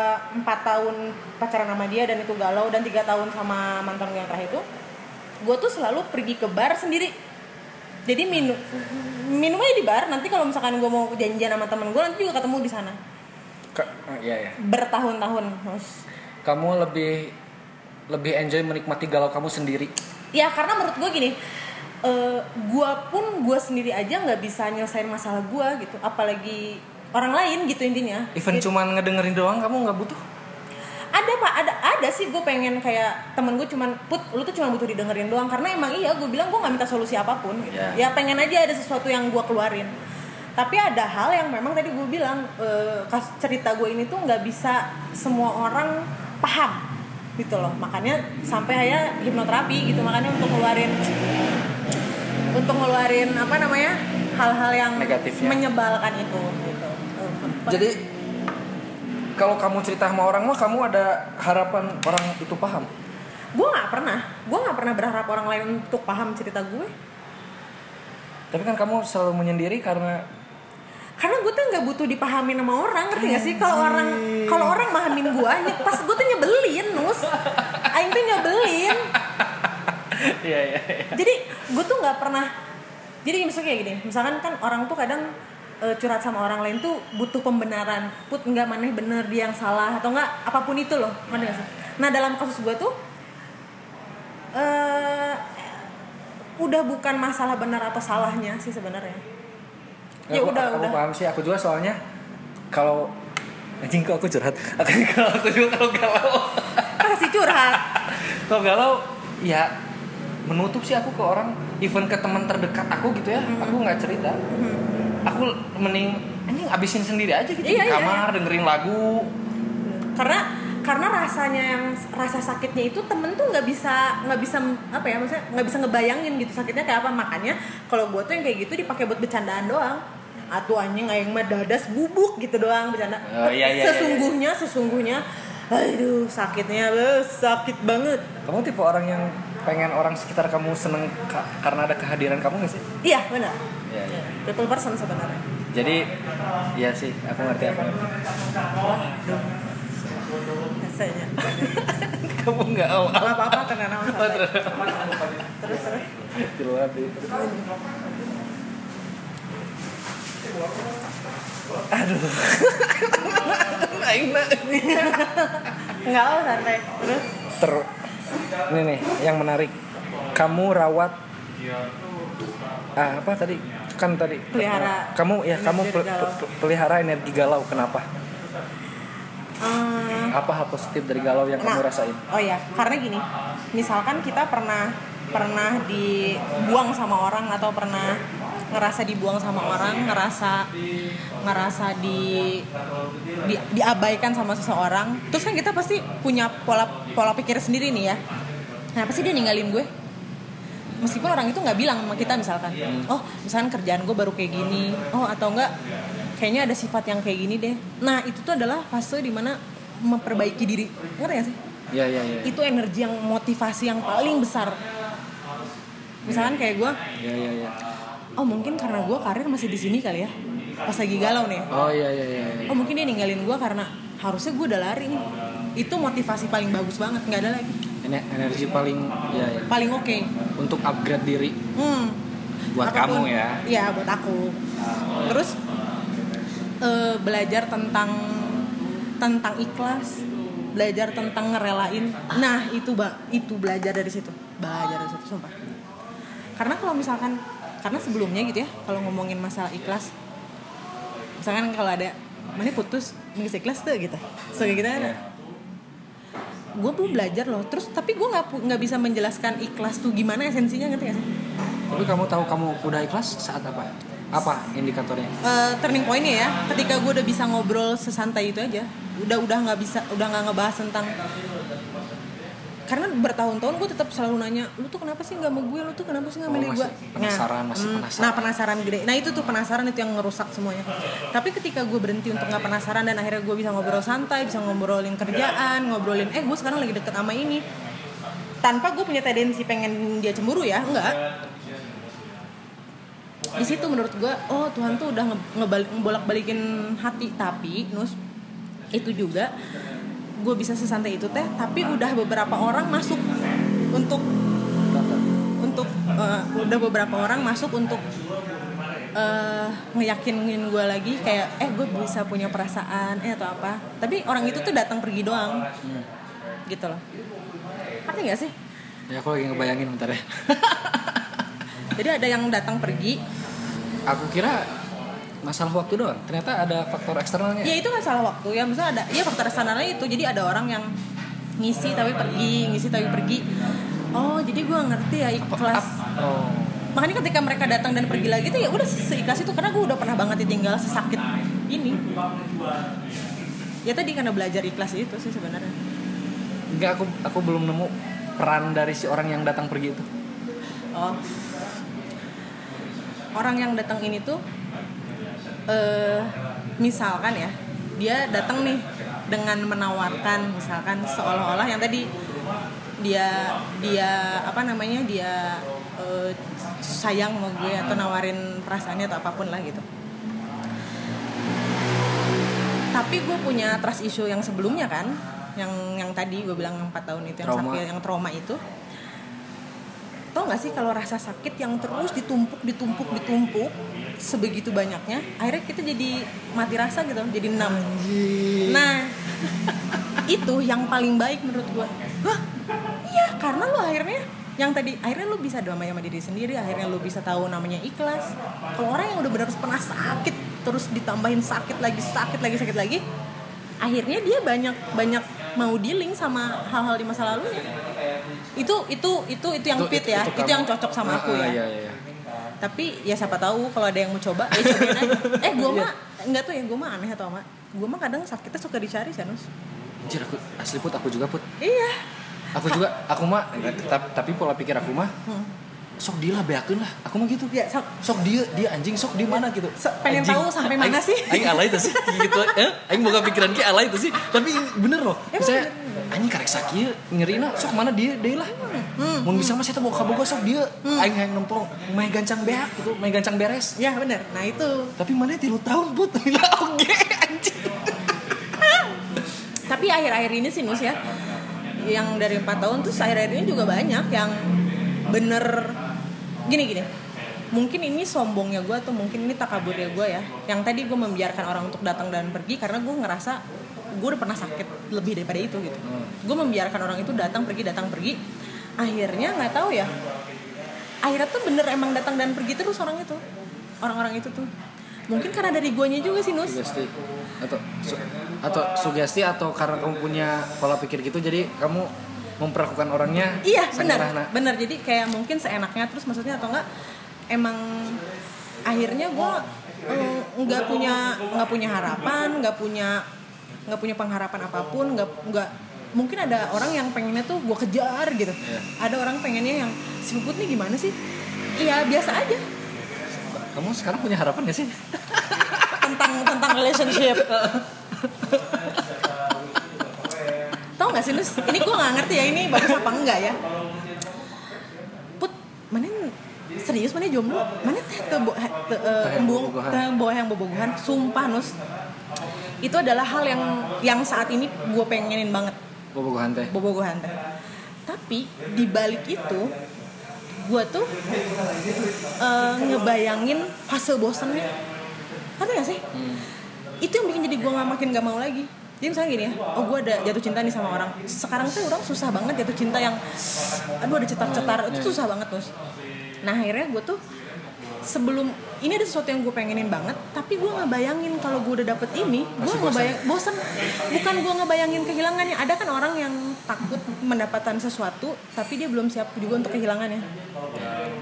empat tahun pacaran sama dia dan itu galau dan tiga tahun sama mantan gue yang terakhir itu gue tuh selalu pergi ke bar sendiri jadi minum minumnya di bar nanti kalau misalkan gue mau janjian sama temen gue nanti juga ketemu di sana oh, iya ya. bertahun-tahun nus Kamu lebih lebih enjoy menikmati galau kamu sendiri. ya karena menurut gue gini eh gue pun gue sendiri aja nggak bisa nyelesain masalah gue gitu apalagi orang lain gitu intinya Even Gitu. cuman ngedengerin doang kamu nggak butuh? ada pak ada ada sih gue pengen kayak temen gue cuman put lu tuh cuma butuh didengerin doang karena emang iya gue bilang gue nggak minta solusi apa pun gitu. Ya. ya pengen aja ada sesuatu yang gue keluarin tapi ada hal yang memang tadi gue bilang kas cerita gue ini tuh nggak bisa semua orang paham gitu loh makanya sampai saya hipnoterapi gitu makanya untuk ngeluarin untuk ngeluarin apa namanya hal-hal yang Negatifnya. menyebalkan itu gitu. Jadi kalau kamu cerita sama orang mah kamu ada harapan orang itu paham. gue nggak pernah. Gue nggak pernah berharap orang lain untuk paham cerita gue. Tapi kan kamu selalu menyendiri karena karena gue tuh nggak butuh dipahamin sama orang ngerti gak sih? Kalau orang kalau orang mahamin gue pas gue tuh nyebelin nus. Aing tuh nyebelin Iya iya. jadi gue tuh nggak pernah jadi misalnya kayak gini misalkan kan orang tuh kadang eh, curhat sama orang lain tuh butuh pembenaran put nggak maneh bener dia yang salah atau nggak apa pun itu loh mana sih nah dalam kasus gue tuh eh udah bukan masalah benar atau salahnya sih sebenarnya ya aku, udah aku udah paham sih. Aku juga soalnya kalau anjing kok aku curhat. [LAUGHS] Aku kalau aku juga kalau galau. kasih curhat kalau galau ya menutup sih aku ke orang even ke teman terdekat aku gitu ya. Hmm. aku nggak cerita. Aku mending anjing abisin sendiri aja gitu Iya, di iya. kamar dengerin lagu. Karena karena rasanya yang rasa sakitnya itu temen tuh nggak bisa nggak bisa apa ya maksudnya nggak bisa ngebayangin gitu sakitnya kayak apa. Makanya kalau gue tuh yang kayak gitu dipakai buat bercandaan doang. Atau anjing aing mah dadas bubuk gitu doang bercanda. Oh, iya, iya, iya, sesungguhnya sesungguhnya aduh sakitnya beuh, sakit banget. Kamu tipe orang yang pengen orang sekitar kamu seneng ka- karena ada kehadiran kamu gak sih iya benar Iya, iya. people person sebenarnya jadi ya sih aku ngerti aku ngerti. rasanya [LAUGHS] kamu nggak mau apa apa tenang Oh, santai. terus terus terus Jelas sih. Aduh. [LAUGHS] Aing na- nggak oh santai terus Ter ini nih yang menarik. Kamu rawat ah apa tadi? Kan tadi. Pelihara. Kamu ya kamu pel- pelihara energi galau. Kenapa? Hmm, apa hal positif dari galau yang kamu Nah, rasain? Oh ya, karena gini, misalkan kita pernah pernah dibuang sama orang atau pernah ngerasa dibuang sama orang, ngerasa ngerasa di, di diabaikan sama seseorang, terus kan kita pasti punya pola pola pikir sendiri nih ya. Kenapa sih dia ninggalin gue? Meskipun orang itu nggak bilang sama kita misalkan, oh misalkan kerjaan gue baru kayak gini, oh atau enggak kayaknya ada sifat yang kayak gini deh. Nah itu tuh adalah fase di mana memperbaiki diri, ngerti gak sih? ya ya ya itu energi yang motivasi yang paling besar misalkan kayak gue Iya iya iya. oh mungkin karena gue karir masih di sini kali ya pas lagi galau nih Oh iya iya iya. iya. oh mungkin dia ninggalin gue karena harusnya gue udah lari nih itu motivasi paling bagus banget nggak ada lagi Ener- energi paling ya, ya. paling oke untuk upgrade diri hmm. buat Apa pun. kamu ya. Iya buat aku terus eh, belajar tentang tentang ikhlas belajar tentang ngerelain nah itu mbak itu belajar dari situ belajar dari situ sumpah karena kalau misalkan karena sebelumnya gitu ya kalau ngomongin masalah ikhlas misalkan kalau ada mana putus nggak ikhlas tuh gitu so kayak gitu kan Iya. gue belum belajar loh terus tapi gue nggak nggak bisa menjelaskan ikhlas tuh gimana esensinya ngerti gak sih Tapi kamu tahu kamu udah ikhlas saat apa? Apa indikatornya? Eh, turning pointnya ya ketika gue udah bisa ngobrol sesantai itu aja udah udah nggak bisa udah nggak ngebahas tentang karena bertahun-tahun gue tetap selalu nanya lu tuh kenapa sih nggak mau gue lu tuh kenapa sih nggak Oh, milih gue masih penasaran, masih penasaran. nah penasaran gede. Nah itu tuh penasaran itu yang ngerusak semuanya. Tapi ketika gue berhenti untuk nggak penasaran dan akhirnya gue bisa ngobrol santai bisa ngobrolin kerjaan ngobrolin eh gue sekarang lagi deket sama ini. Tanpa gue punya tendensi pengen dia cemburu ya enggak di situ menurut gue oh Tuhan tuh udah nge- ngebalik ngebolak balikin hati. Tapi nus itu juga gue bisa sesantai itu teh tapi udah beberapa orang masuk untuk untuk eh, udah beberapa orang masuk untuk eh, ngeyakinin gue lagi kayak eh gue bisa punya perasaan eh atau apa. Tapi orang itu tuh datang pergi doang. Gitu loh. Ngerti gak sih? Ya aku lagi ngebayangin bentar ya. [LAUGHS] jadi ada yang datang pergi. Aku kira masalah waktu doang. Ternyata ada faktor eksternalnya. ya itu kan salah waktu ya misalnya ada ya faktor eksternalnya itu jadi ada orang yang ngisi tapi pergi ngisi tapi pergi oh jadi gue ngerti ya Apa- ikhlas oh. makanya ketika mereka datang dan pergi lagi tuh ya udah seikhlas itu karena gue udah pernah banget ditinggal sesakit ini ya tadi karena belajar ikhlas itu sih sebenarnya Enggak aku aku belum nemu peran dari si orang yang datang pergi itu. oh orang yang datang ini tuh eh misalkan ya dia datang nih dengan menawarkan misalkan seolah-olah yang tadi dia dia apa namanya dia eh, sayang sama gue atau nawarin perasaannya atau apa pun lah gitu tapi gue punya trust issue yang sebelumnya kan yang yang tadi gue bilang 4 tahun itu yang Trauma. sakit yang trauma itu tau gak sih kalau rasa sakit yang terus ditumpuk ditumpuk ditumpuk sebegitu banyaknya akhirnya kita jadi mati rasa gitu jadi enam. Nah [LAUGHS] itu yang paling baik menurut gua. Hah? iya karena lo akhirnya yang tadi akhirnya lo bisa damai sama diri sendiri akhirnya lo bisa tahu namanya ikhlas. Kalau orang yang udah benar pernah sakit terus ditambahin sakit lagi sakit lagi sakit lagi akhirnya dia banyak banyak mau dealing sama hal-hal di masa lalunya itu itu itu itu yang fit ya itu, kamu. yang cocok sama aku Ah, ya Iya, iya. tapi ya siapa tahu kalau ada yang mau coba ya cobain aja [LAUGHS] eh gue mah nggak tuh ya gue mah aneh atau apa gue mah kadang sakitnya suka dicari Sanus Anjir aku asli put aku juga put. iya Aku juga aku mah tapi, tapi pola pikir aku mah Hmm. sok dia lah beakeun lah. Aku mah gitu. ya sok Sok dia dia anjing sok di mana gitu. So- pengen Anjing. tahu sampai mana Aing- sih? Aing alay itu sih [LAUGHS] gitu. Eh, aing boga pikiran ki alay itu sih. Tapi bener loh. Misalnya anjing karek sakieu nyerina sok mana dia deui lah. Hmm. Mun bisa mah saya boga boga sok dia. Aing hayang nempel main gancang beak gitu, main gancang beres. ya bener nah itu Tapi mana tilu tahun put Gila [LAUGHS] oke anjing. [LAUGHS] tapi akhir-akhir ini sih Nus ya yang dari empat tahun tuh akhir-akhir ini juga banyak yang bener gini gini mungkin ini sombongnya gue atau mungkin ini takaburnya gue ya yang tadi gue membiarkan orang untuk datang dan pergi karena gue ngerasa gue udah pernah sakit lebih daripada itu gitu. Gue membiarkan orang itu datang pergi datang pergi. Akhirnya nggak tahu ya akhirnya tuh bener emang datang dan pergi terus orang itu. Orang-orang itu tuh. Mungkin karena dari guanya juga sih Nus. Sugesti. Atau su- atau sugesti atau karena kamu punya pola pikir gitu jadi kamu memperlakukan orangnya Iya benar benar jadi kayak mungkin seenaknya terus maksudnya atau enggak emang akhirnya gue nggak punya nggak punya harapan nggak punya nggak punya pengharapan apa pun nggak nggak mungkin ada orang yang pengennya tuh gue kejar gitu. Iya. ada orang pengennya yang si Puput nih gimana sih? Iya biasa aja. Kamu sekarang punya harapan gak sih? [LAUGHS] Tentang tentang relationship. Tau nggak sih Nus? Ini gue nggak ngerti ya ini bagus apa enggak ya? Put mana serius mana jomblo? Mana teh teu bo- he- teu, eh, Teh embung yang bobogohan? Sumpah nus. Itu adalah hal yang yang saat ini gue pengenin banget. Bobogohan teh. Bobogohan teh. Tapi di balik itu gue tuh eh, ngebayangin fase bosennya. Ngerti gak sih? Itu yang bikin jadi gue nggak makin gak mau lagi. Jadi misalnya gini ya oh gue ada jatuh cinta nih sama orang. Sekarang tuh orang susah banget jatuh cinta yang aduh ada cetar-cetar. Itu susah banget terus nah akhirnya gue tuh sebelum ini ada sesuatu yang gue pengenin banget tapi gue nggak bayangin kalau gue udah dapet ini gue Masih ngebayang bosan bukan gue ngebayangin kehilangannya. Ada kan orang yang takut mendapatkan sesuatu tapi dia belum siap juga untuk kehilangannya.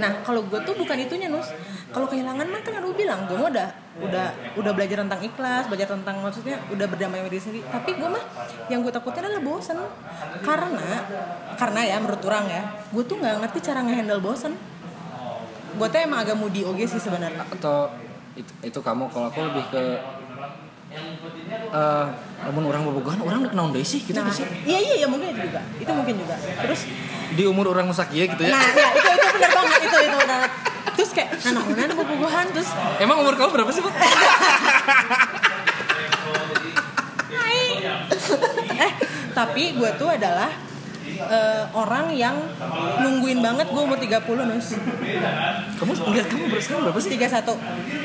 Nah kalau gue tuh bukan itunya nus. Kalau kehilangan mah kan lu bilang gue udah udah udah belajar tentang ikhlas belajar tentang maksudnya udah berdamai sama diri sendiri. Tapi gue mah yang gue takutin adalah bosan karena karena ya menurut orang ya gue tuh nggak ngerti cara ngehandle bosan gue tuh emang agak moody oge sih sebenarnya. Atau itu, itu kamu kalau aku lebih ke eh namun orang bobogohan orang udah naon deui sih gitu nah sih? iya iya iya mungkin itu juga. Itu mungkin juga. Terus di umur orang nusak ieu gitu ya? Nah ya itu itu benar banget itu itu benar terus kayak nah nah nah bobogohan terus emang umur kamu berapa sih Pak? [LAUGHS] eh tapi gue tuh adalah eh, orang yang nungguin banget gue umur 30 nus. Kamu enggak kamu berapa sekarang berapa sih? 31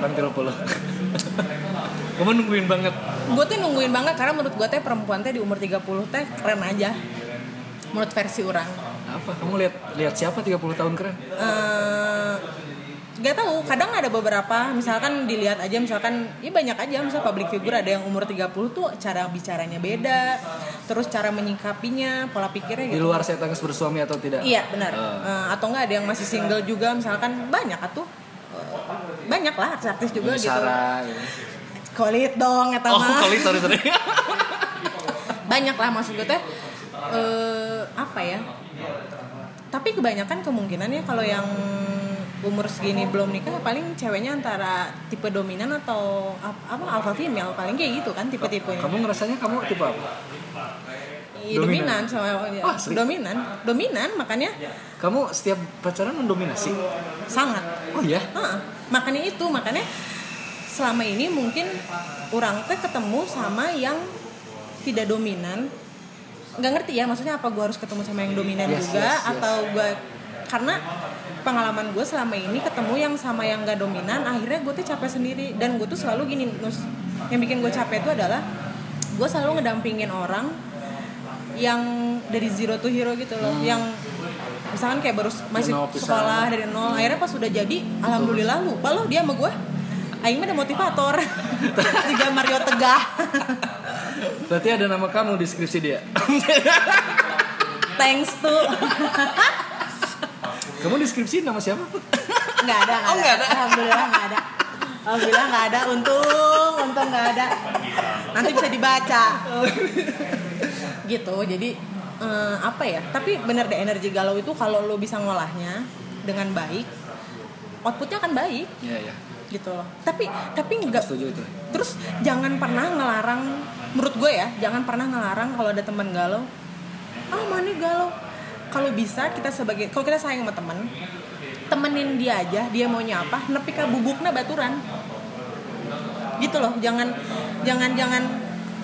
kan tiga puluh. [LAUGHS] Kamu nungguin banget. Gue tuh nungguin banget karena menurut gue teh perempuan teh di umur 30 teh keren aja. Menurut versi orang. Apa? Kamu lihat lihat siapa 30 tahun keren? Eh gak tahu kadang ada beberapa misalkan dilihat aja misalkan ya banyak aja misal public figure ada yang umur 30 tuh cara bicaranya beda terus cara menyikapinya pola pikirnya di gitu. luar saya tangis bersuami atau tidak? Iya benar. Ah. Eh, atau enggak ada yang masih single juga misalkan banyak atuh. Eh, banyak lah artis-artis juga gitu. gitu. kolit dong eta oh kali sorry sorry. [LAUGHS] Banyak lah maksud gue teh. Eh, apa ya? Tapi kebanyakan kemungkinannya kalau yang umur segini belum nikah paling ceweknya antara tipe dominan atau ap- apa alpha female paling kayak gitu kan tipe-tipenya kamu ngerasanya kamu tipe apa Iya, dominan? dominan sama ya, asli? dominan dominan makanya kamu setiap pacaran mendominasi sangat oh iya Heeh. makanya itu makanya selama ini mungkin orang teh ketemu sama yang tidak dominan nggak ngerti ya maksudnya apa gue harus ketemu sama yang dominan Yes, juga yes, yes. atau gue karena pengalaman gue selama ini ketemu yang sama yang gak dominan akhirnya gue tuh capek sendiri. Dan gue tuh selalu gini nus yang bikin gue capek itu adalah gue selalu ngedampingin orang yang dari zero to hero gitu loh. Yang misalkan kayak baru masih nol sekolah dari nol akhirnya pas udah jadi alhamdulillah lupa loh dia sama gue Aing mah ada motivator. [LAUGHS] Juga Mario Tegah. Berarti ada nama kamu di skripsi dia? Thanks to [LAUGHS] kamu di skripsi nama siapa nggak ada Oh, nggak ada. alhamdulillah nggak ada. Alhamdulillah nggak ada. Untung untung nggak ada. Nanti bisa dibaca. Gitu jadi eh, apa ya? Tapi bener deh energi galau itu kalau lo bisa ngolahnya dengan baik outputnya akan baik. Iya iya. Gitu loh. Tapi tapi nggak setuju itu. Terus jangan pernah ngelarang menurut gue ya jangan pernah ngelarang kalau ada teman galau ah mana galau kalau bisa kita sebagai kalau kita sayang sama teman temenin dia aja dia maunya apa nepi ka bubukna baturan. Gitu loh jangan jangan jangan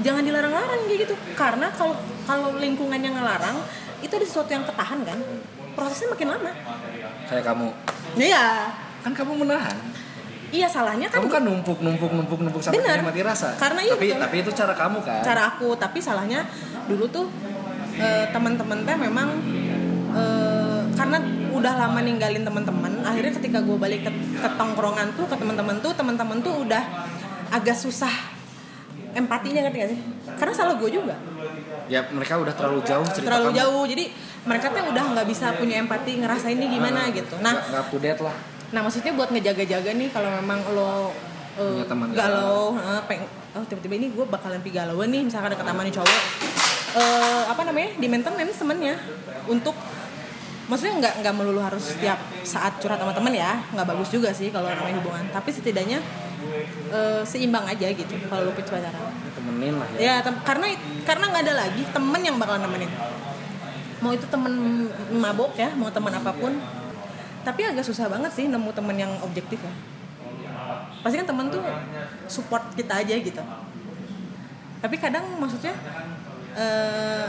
jangan dilarang-larang kayak gitu. Karena kalau kalau lingkungannya ngelarang itu ada sesuatu yang ketahan kan? Prosesnya makin lama. Kayak kamu. Iya. Kan kamu menahan. Iya salahnya kan kamu kan numpuk numpuk numpuk numpuk sampai Benar. mati rasa. Karena iya, tapi tapi itu cara kamu kan? Cara aku tapi salahnya dulu tuh eh, teman-teman teh memang eh, karena udah lama ninggalin teman-teman akhirnya ketika gue balik ke, ke tongkrongan tuh ke teman-teman tuh teman-teman tuh udah agak susah empatinya ngerti gak sih? Karena salah gue juga. Ya mereka udah terlalu jauh cerita terlalu kamu. jauh jadi mereka tuh udah nggak bisa punya empati ngerasain ini gimana gitu. Nah nggak nggak up to date lah. Nah maksudnya buat ngejaga-jaga nih kalau memang lo teman galau, eh, peng, oh tiba-tiba ini gue bakalan pi galau nih misalkan ada ketamanin cowok, eh, apa namanya? Di maintenance temennya untuk maksudnya nggak nggak melulu harus setiap saat curhat sama temen ya nggak bagus juga sih kalau namanya hubungan. Tapi setidaknya eh, seimbang aja gitu kalau pitch pacaran. Temenin lah ya. Ya tem- karena karena nggak ada lagi temen yang bakalan nemenin. Mau itu temen mabok ya mau temen apa pun. Tapi agak susah banget sih nemu temen yang objektif ya. Pasti kan temen tuh support kita aja gitu. Tapi kadang maksudnya eh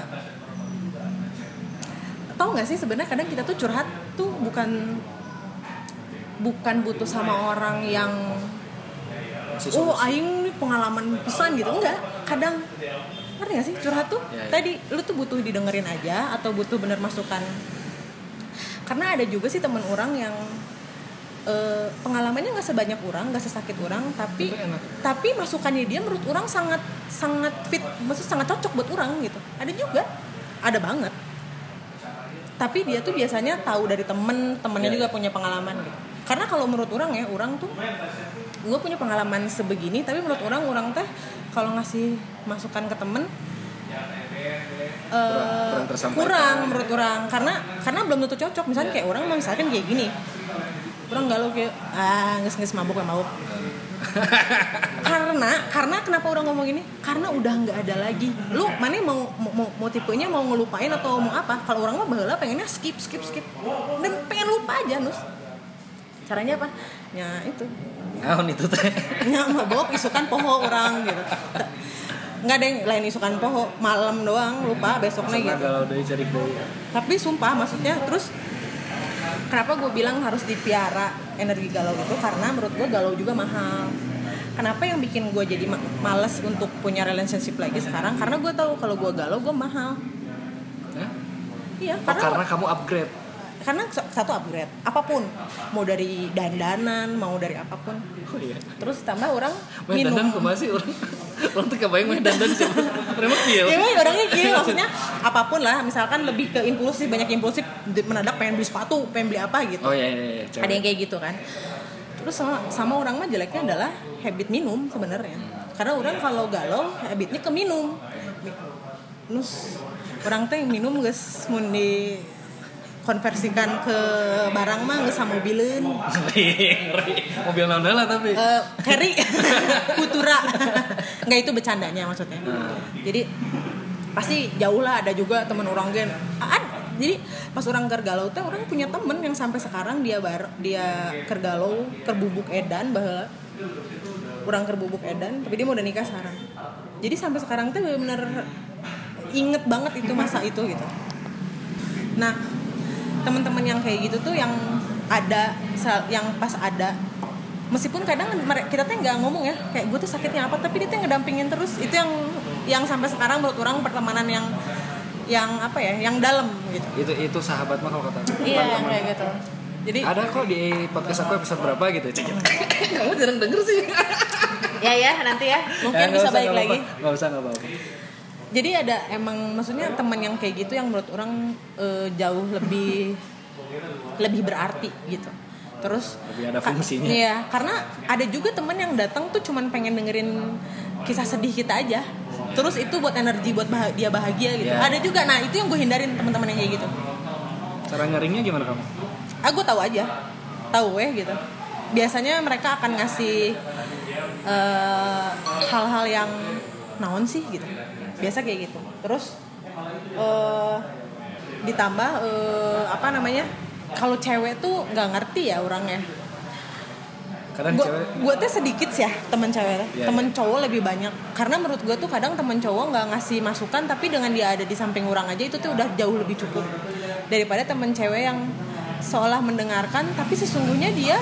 tau nggak sih sebenarnya kadang kita tuh curhat tuh bukan bukan butuh sama orang yang oh aing pengalaman pesan gitu. Enggak. Kadang ngerti gak sih? Curhat tuh Ya, ya. tadi lu tuh butuh didengerin aja atau butuh bener masukan. Karena ada juga sih temen orang yang eh, pengalamannya nggak sebanyak orang nggak sesakit orang tapi tapi masukannya dia menurut orang sangat sangat fit maksud sangat cocok buat orang gitu. Ada juga. Ada banget tapi dia tuh biasanya tahu dari temen temennya Iya, juga punya pengalaman gitu. Karena kalau menurut orang ya orang tuh gue punya pengalaman sebegini tapi menurut orang orang teh kalau ngasih masukan ke temen eh, kurang tersampaikan. kurang menurut orang. Karena karena belum tentu cocok. Misalnya kayak orang misalkan kayak gini. Orang galau kayak ah nges nges mabuk ya mabuk [LAUGHS] karena karena kenapa orang ngomong gini karena udah nggak ada lagi. Lu mana mau mau, mau, mau tipenya mau ngelupain atau mau apa? Kalau orang mah baheula pengennya skip skip skip. Dan pengen lupa aja nus. Caranya apa? Ya itu. Naon itu teh. nya [LAUGHS] mabok isukan poho orang gitu. Nggak ada yang lain isukan poho. Malam doang lupa besoknya gitu. cari tapi sumpah maksudnya terus kenapa gue bilang harus dipiara energi galau itu karena menurut gue galau juga mahal kenapa yang bikin gue jadi ma- males untuk punya relationship lagi sekarang karena gue tahu kalau gue galau gue mahal Hah? iya Oh, karena karena kamu upgrade. karena satu upgrade apa pun mau dari dandanan mau dari apa pun Oh iya. terus tambah orang Main minum dandan sih orang. [LAUGHS] Orang tuh kebayang main dandan sih. Memang iya. Ya orangnya gitu maksudnya apa pun lah misalkan lebih ke impulsif banyak impulsif mendadak pengen beli sepatu pengen beli apa gitu Oh iya iya iya. ada yang kayak gitu kan terus sama, sama orang mah jeleknya adalah habit minum sebenarnya karena orang kalau galau habitnya ke minum terus orang teh minum guys mau di konversikan ke barang mah nggak sama mobilin. Mobil lah tapi. Eh, Harry [LAUGHS] Kutura nggak itu bercandanya maksudnya. Jadi pasti jauh lah ada juga teman orang gen Ah, jadi pas orang kergalau teh orang punya temen yang sampai sekarang dia bar dia kergalau kerbubuk edan bahwa orang kerbubuk edan tapi dia mau udah nikah sekarang. Jadi sampai sekarang teh bener-bener inget banget itu masa itu gitu. Nah teman-teman yang kayak gitu tuh yang ada yang pas ada meskipun kadang kita tuh nggak ngomong ya kayak gue tuh sakitnya apa tapi dia tuh ngedampingin terus itu yang yang sampai sekarang menurut orang pertemanan yang yang apa ya yang dalam gitu Itu itu sahabat mah kalau kata. iya yang kayak gitu jadi Ada kok di podcast aku episode berapa gitu. Cek. Kamu jarang denger sih. ya ya nanti ya mungkin Ya, bisa balik nggak lagi. Nggak usah nggak apa-apa. Jadi ada emang maksudnya teman yang kayak gitu yang menurut orang eh, jauh lebih lebih berarti gitu. Terus Lebih ada ka- fungsinya. iya karena ada juga teman yang datang tuh cuman pengen dengerin kisah sedih kita aja. Terus itu buat energi buat bah- dia bahagia gitu. Iya. ada juga nah itu yang gue hindarin teman-teman yang kayak gitu. Cara nyaringnya gimana kamu? ah gue tahu aja. Tahu ya gitu. Biasanya mereka akan ngasih eh, hal-hal yang naon sih gitu biasa kayak gitu. Terus eh, ditambah eh, apa namanya kalau cewek tuh nggak ngerti ya orangnya. Kadang gue cewek gue tuh sedikit sih ya teman cewek. Iya, teman cowok lebih banyak. Karena menurut gue tuh kadang teman cowok nggak ngasih masukan tapi dengan dia ada di samping orang aja itu tuh udah jauh lebih cukup. Daripada teman cewek yang seolah mendengarkan tapi sesungguhnya dia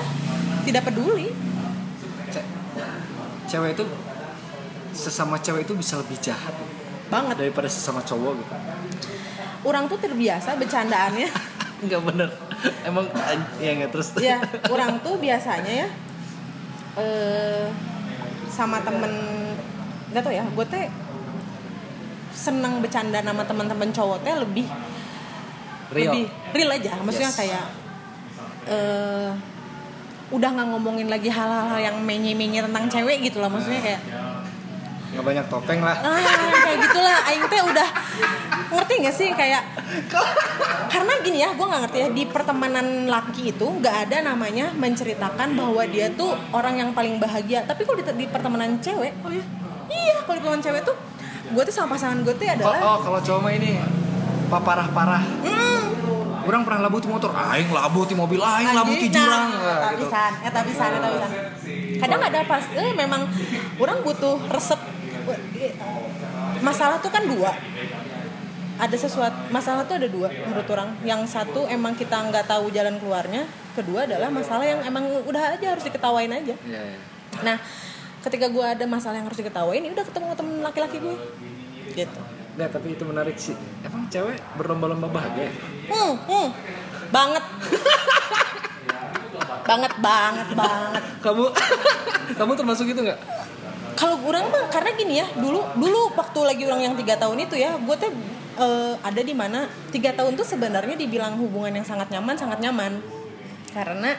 tidak peduli. Ce- cewek itu sesama cewek itu bisa lebih jahat banget daripada sesama cowok gitu. orang tuh terbiasa bercandaannya [LAUGHS] Enggak bener. Emang an- ya enggak terus. ya orang tuh biasanya ya eh sama temen nggak tau ya gue teh seneng bercanda sama teman-teman cowok teh lebih Real. lebih real aja maksudnya Yes. kayak eh udah nggak ngomongin lagi hal-hal yang menye-menye tentang cewek gitu lah maksudnya kayak Nggak banyak topeng lah. ah kayak gitulah. Aing teh udah ngerti gak sih kayak karena gini ya gue nggak ngerti ya di pertemanan laki itu nggak ada namanya menceritakan bahwa dia tuh orang yang paling bahagia. Tapi kalau di, di pertemanan cewek oh ya iya kalau di pertemanan cewek tuh gue tuh sama pasangan gue tuh Oh, adalah oh, kalau cowok mah ini paparah-parah. hmm, orang pernah labuh di motor aing labuh di mobil aing labuh di jurang. Nah, Nah, eta gitu. pisan eta pisan eta pisan kadang ada pas eh, memang orang butuh resep eh, masalah tuh kan dua. Ada sesuatu masalah tuh ada dua menurut orang. Yang satu emang kita nggak tahu jalan keluarnya kedua adalah masalah yang emang udah aja harus diketawain aja. Iya, iya. nah ketika gue ada masalah yang harus diketawain ya udah ketemu temen laki-laki gue gitu. Nggak, tapi itu menarik sih. Emang cewek berlomba-lomba bahagia? Hmm, hmm. banget. [LAUGHS] Banget banget banget. Kamu [LAUGHS] kamu termasuk itu nggak kalau orang mah karena gini ya dulu dulu waktu lagi orang yang tiga tahun itu ya gue tuh eh, ada di mana tiga tahun tuh sebenarnya dibilang hubungan yang sangat nyaman sangat nyaman. Karena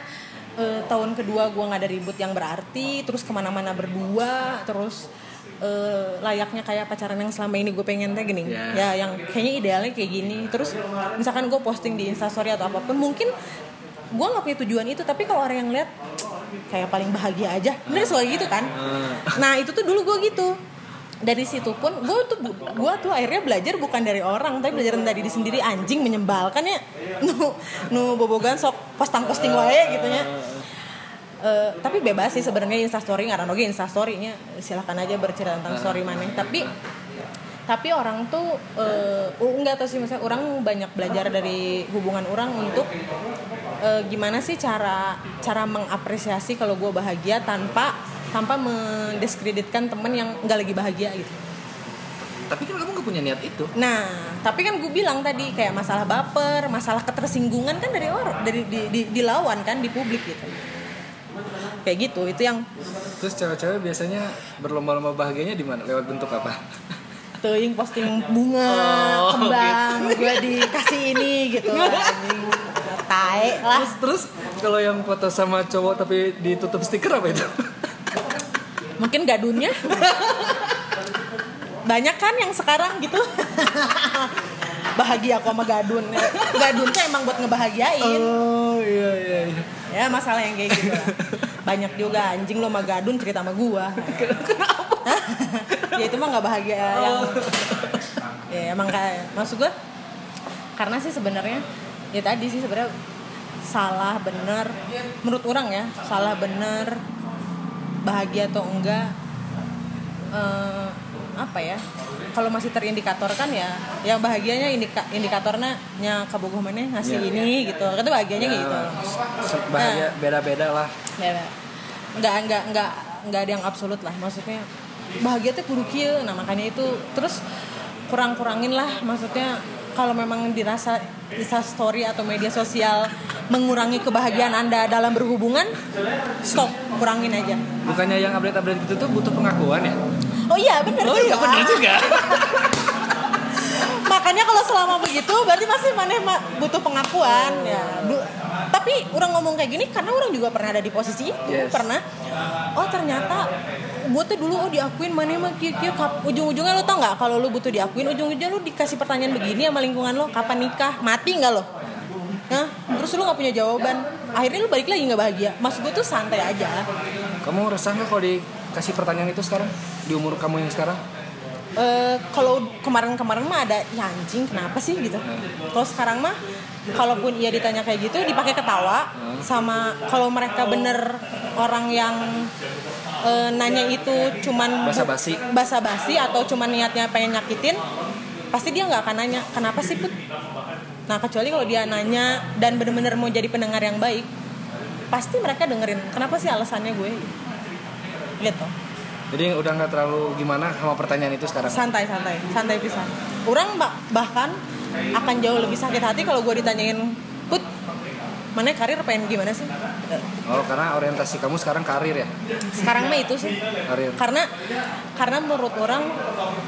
eh, tahun kedua gue nggak ada ribut yang berarti terus ke mana-mana berdua terus eh, layaknya kayak pacaran yang selama ini gue pengen teh gini. Ya. ya yang kayaknya idealnya kayak gini. Terus misalkan gue posting di instastory atau apa pun mungkin gue nggak punya tujuan itu tapi kalau orang yang lihat kayak paling bahagia aja. Bener suka gitu kan? Nah itu tuh dulu gue gitu. Dari situ pun gue tuh gue tuh akhirnya belajar bukan dari orang tapi belajar dari diri sendiri. Anjing menyebalkan ya. [LAUGHS] Nu nu bobogan sok posting posting wae gitu ya Eh, tapi bebas sih sebenarnya instastory nggak oke instastorynya silahkan aja bercerita tentang story mana. Tapi tapi orang tuh eh enggak tahu sih misalnya orang banyak belajar dari hubungan orang untuk eh, gimana sih cara cara mengapresiasi kalau gue bahagia tanpa tanpa mendiskreditkan temen yang nggak lagi bahagia gitu. Tapi kan kamu nggak punya niat itu. Nah, tapi kan gue bilang tadi kayak masalah baper, masalah ketersinggungan kan dari orang, dari di, di, dilawan kan di publik gitu. Kayak gitu, itu yang terus cewek-cewek biasanya berlomba-lomba bahagianya di mana? Lewat bentuk apa teuing posting bunga, Oh, kembang, gue dikasih ini gitu. Tae lah. terus terus kalau yang foto sama cowok tapi ditutup stiker apa itu Mungkin gadunnya. Banyak kan yang sekarang gitu. Bahagia kok sama gadun. Gadun tuh emang buat ngebahagiain. oh iya iya iya ya masalah yang kayak gitu lah. banyak juga anjing lo sama gadun cerita sama gua ya [LAUGHS] itu mah nggak bahagia yang ya emang kayak maksud gua karena sih sebenarnya ya tadi sih sebenarnya salah bener. Menurut orang ya salah bener bahagia atau enggak eh, apa ya kalau masih terindikator kan ya yang bahagianya indika, indikatornya nya kabogoh mana ngasih Iya. ini gitu. Kan tuh bahagianya kayak gitu. Bahagia beda-beda lah. Ya nggak nggak nggak nggak ada yang absolut lah maksudnya bahagia tuh kudu kieu. Nah makanya itu terus kurang kurangin lah maksudnya kalau memang dirasa bisa story atau media sosial mengurangi kebahagiaan anda dalam berhubungan stop kurangin aja. Bukannya yang update-update gitu tuh butuh pengakuan ya? Oh iya bener oh iya juga. benar juga [LAUGHS] makanya kalau selama begitu berarti masih mana ma- butuh pengakuan ya. Du- tapi orang ngomong kayak gini karena orang juga pernah ada di posisi itu Yes. pernah. Oh ternyata gue tuh dulu oh diakuin mana mah kia kia ujung-ujungnya lo tau nggak kalau lo butuh diakuin ujung-ujungnya lo dikasih pertanyaan begini sama lingkungan lo kapan nikah mati nggak lo? Hah? terus lo nggak punya jawaban. Akhirnya lo balik lagi nggak bahagia. Maksud gue tuh santai aja. Kamu resah nggak kalau dikasih pertanyaan itu sekarang? Di umur kamu yang sekarang Eh, kalau kemarin-kemarin mah ada ya anjing kenapa sih? gitu. Kalau sekarang mah kalaupun ia ditanya kayak gitu dipakai ketawa sama kalau mereka bener orang yang eh, nanya itu cuman Basa-basi. basa-basi atau cuman niatnya pengen nyakitin pasti dia nggak akan nanya kenapa sih put? Nah kecuali kalau dia nanya dan bener-bener mau jadi pendengar yang baik pasti mereka dengerin kenapa sih alasannya gue? Gitu jadi udah nggak terlalu gimana sama pertanyaan itu sekarang? Santai santai. Santai pisan. Orang bah- bahkan akan jauh lebih sakit hati kalau gue ditanyain put mana karir pengen gimana sih? Oh karena orientasi kamu sekarang karir ya? Sekarang mah itu sih. Karir. Karena karena menurut orang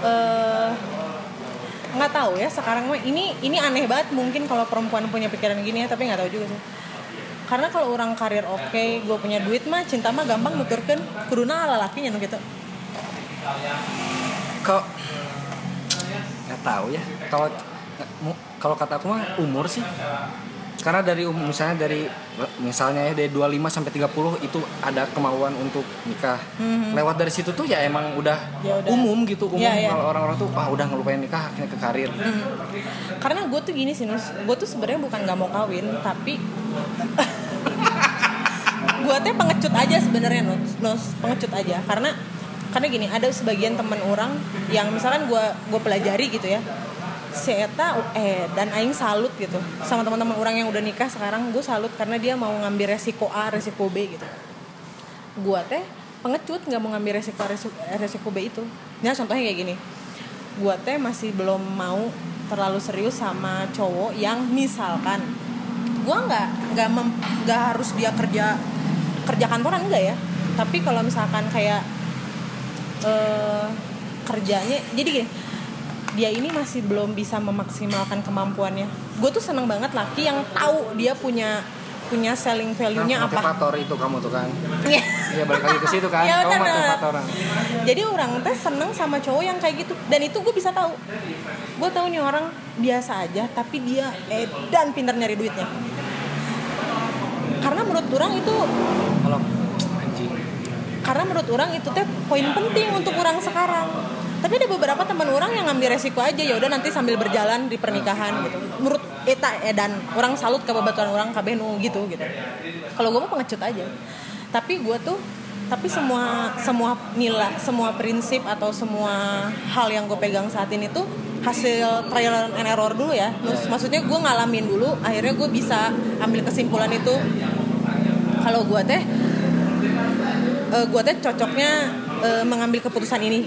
eh, nggak tahu ya sekarang mah ini ini aneh banget mungkin kalau perempuan punya pikiran gini ya tapi nggak tahu juga sih karena kalau orang karir oke gue punya duit mah cinta mah gampang nuturkan kuduna ala lakinya gitu kok nggak tahu ya kalau kalau kata aku mah umur sih karena dari um- misalnya dari misalnya ya dari 25 sampai 30 itu ada kemauan untuk nikah. Lewat dari situ tuh ya emang udah. Ya udah. umum gitu, umum Iya, iya. kalau orang-orang tuh ah udah ngelupain nikah akhirnya ke karir. karena gue tuh gini sih nus gue tuh sebenarnya bukan nggak mau kawin tapi [LAUGHS] gue tuh pengecut aja sebenarnya nus nus pengecut aja. Karena karena gini ada sebagian teman orang yang misalkan gue gue pelajari gitu ya si Eta eh dan Aing salut gitu sama teman-teman orang yang udah nikah sekarang gue salut karena dia mau ngambil resiko A resiko B gitu. Gue teh pengecut nggak mau ngambil resiko resiko, resiko B itu. Nah contohnya kayak gini gue teh masih belum mau terlalu serius sama cowok yang misalkan gue nggak nggak nggak harus dia kerja kerja kantoran enggak ya tapi kalau misalkan kayak eh, kerjanya jadi gini dia ini masih belum bisa memaksimalkan kemampuannya gue tuh seneng banget laki yang tahu dia punya punya selling value-nya Nah, apa motivator itu kamu tuh kan. Iya. Iya balik lagi ke situ kan. [LAUGHS] Ya, kamu motivatoran. Jadi orang teh seneng sama cowok yang kayak gitu dan itu gue bisa tahu. Gue tahu nih orang biasa aja tapi dia edan pintar nyari duitnya. Karena menurut orang itu Halo. Anjing. karena menurut orang itu teh poin penting untuk orang sekarang. Tapi ada beberapa teman orang yang ngambil resiko aja ya udah nanti sambil berjalan di pernikahan gitu. Menurut eta edan orang salut ke babaturan orang kabeh nu gitu gitu. Kalau gue mah pengecut aja. Tapi gue tuh tapi semua semua nilai, semua prinsip atau semua hal yang gue pegang saat ini tuh hasil trial and error dulu ya. Terus maksudnya gue ngalamin dulu, akhirnya gue bisa ambil kesimpulan itu. Kalau gue teh eh gue teh cocoknya eh, mengambil keputusan ini.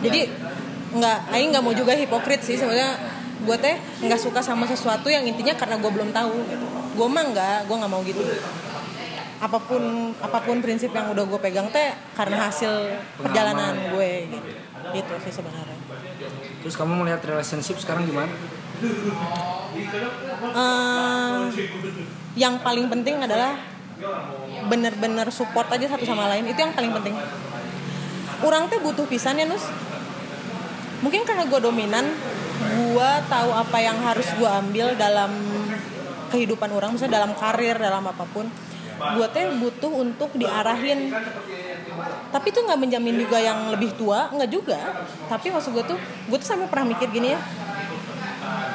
Jadi nggak Aing nggak mau juga hipokrit sih. Sebenarnya gue teh nggak suka sama sesuatu yang intinya karena gue belum tahu gitu. gue mah nggak gue nggak mau gitu. Apa pun apa pun prinsip yang udah gue pegang teh karena hasil perjalanan gue gitu. Gitu sih sebenarnya. Terus kamu melihat relationship sekarang gimana? Eh, yang paling penting adalah bener-bener support aja satu sama lain itu yang paling penting. Orang teh butuh pisan ya nus. Mungkin karena gue dominan gue tahu apa yang harus gue ambil dalam kehidupan orang misalnya dalam karir dalam apa pun. Gue teh butuh untuk diarahin. Tapi itu nggak menjamin juga yang lebih tua nggak juga. Tapi maksud gue tuh gue tuh sampai pernah mikir gini ya.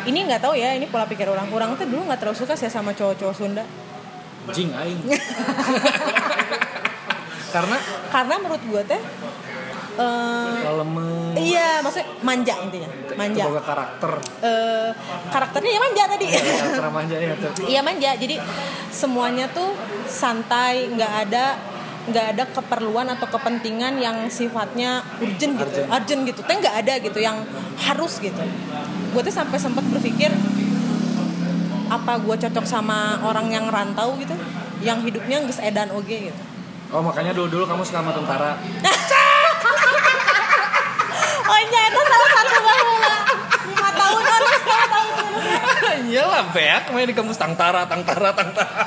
Ini nggak tahu ya ini pola pikir orang. Orang tuh dulu nggak terlalu suka sih sama cowok-cowok Sunda Jing aing. [LAUGHS] Karena karena menurut gue teh eh, lemah. iya maksudnya manja intinya manja Boga karakter. Eh, karakternya ya manja tadi Karakter manja ya tuh. iya manja jadi semuanya tuh santai nggak ada nggak ada keperluan atau kepentingan yang sifatnya urgent gitu urgent, gitu teh nggak ada gitu yang harus gitu gue tuh sampai sempat berpikir apa gue cocok sama orang yang rantau gitu yang hidupnya nggak edan oge gitu Oh makanya dulu dulu kamu suka sama tentara. [LAUGHS] oh iya itu salah satu bahula lima tahun orang lima tahun [LAUGHS] Iyalah beak main di kampus tangtara tangtara tangtara.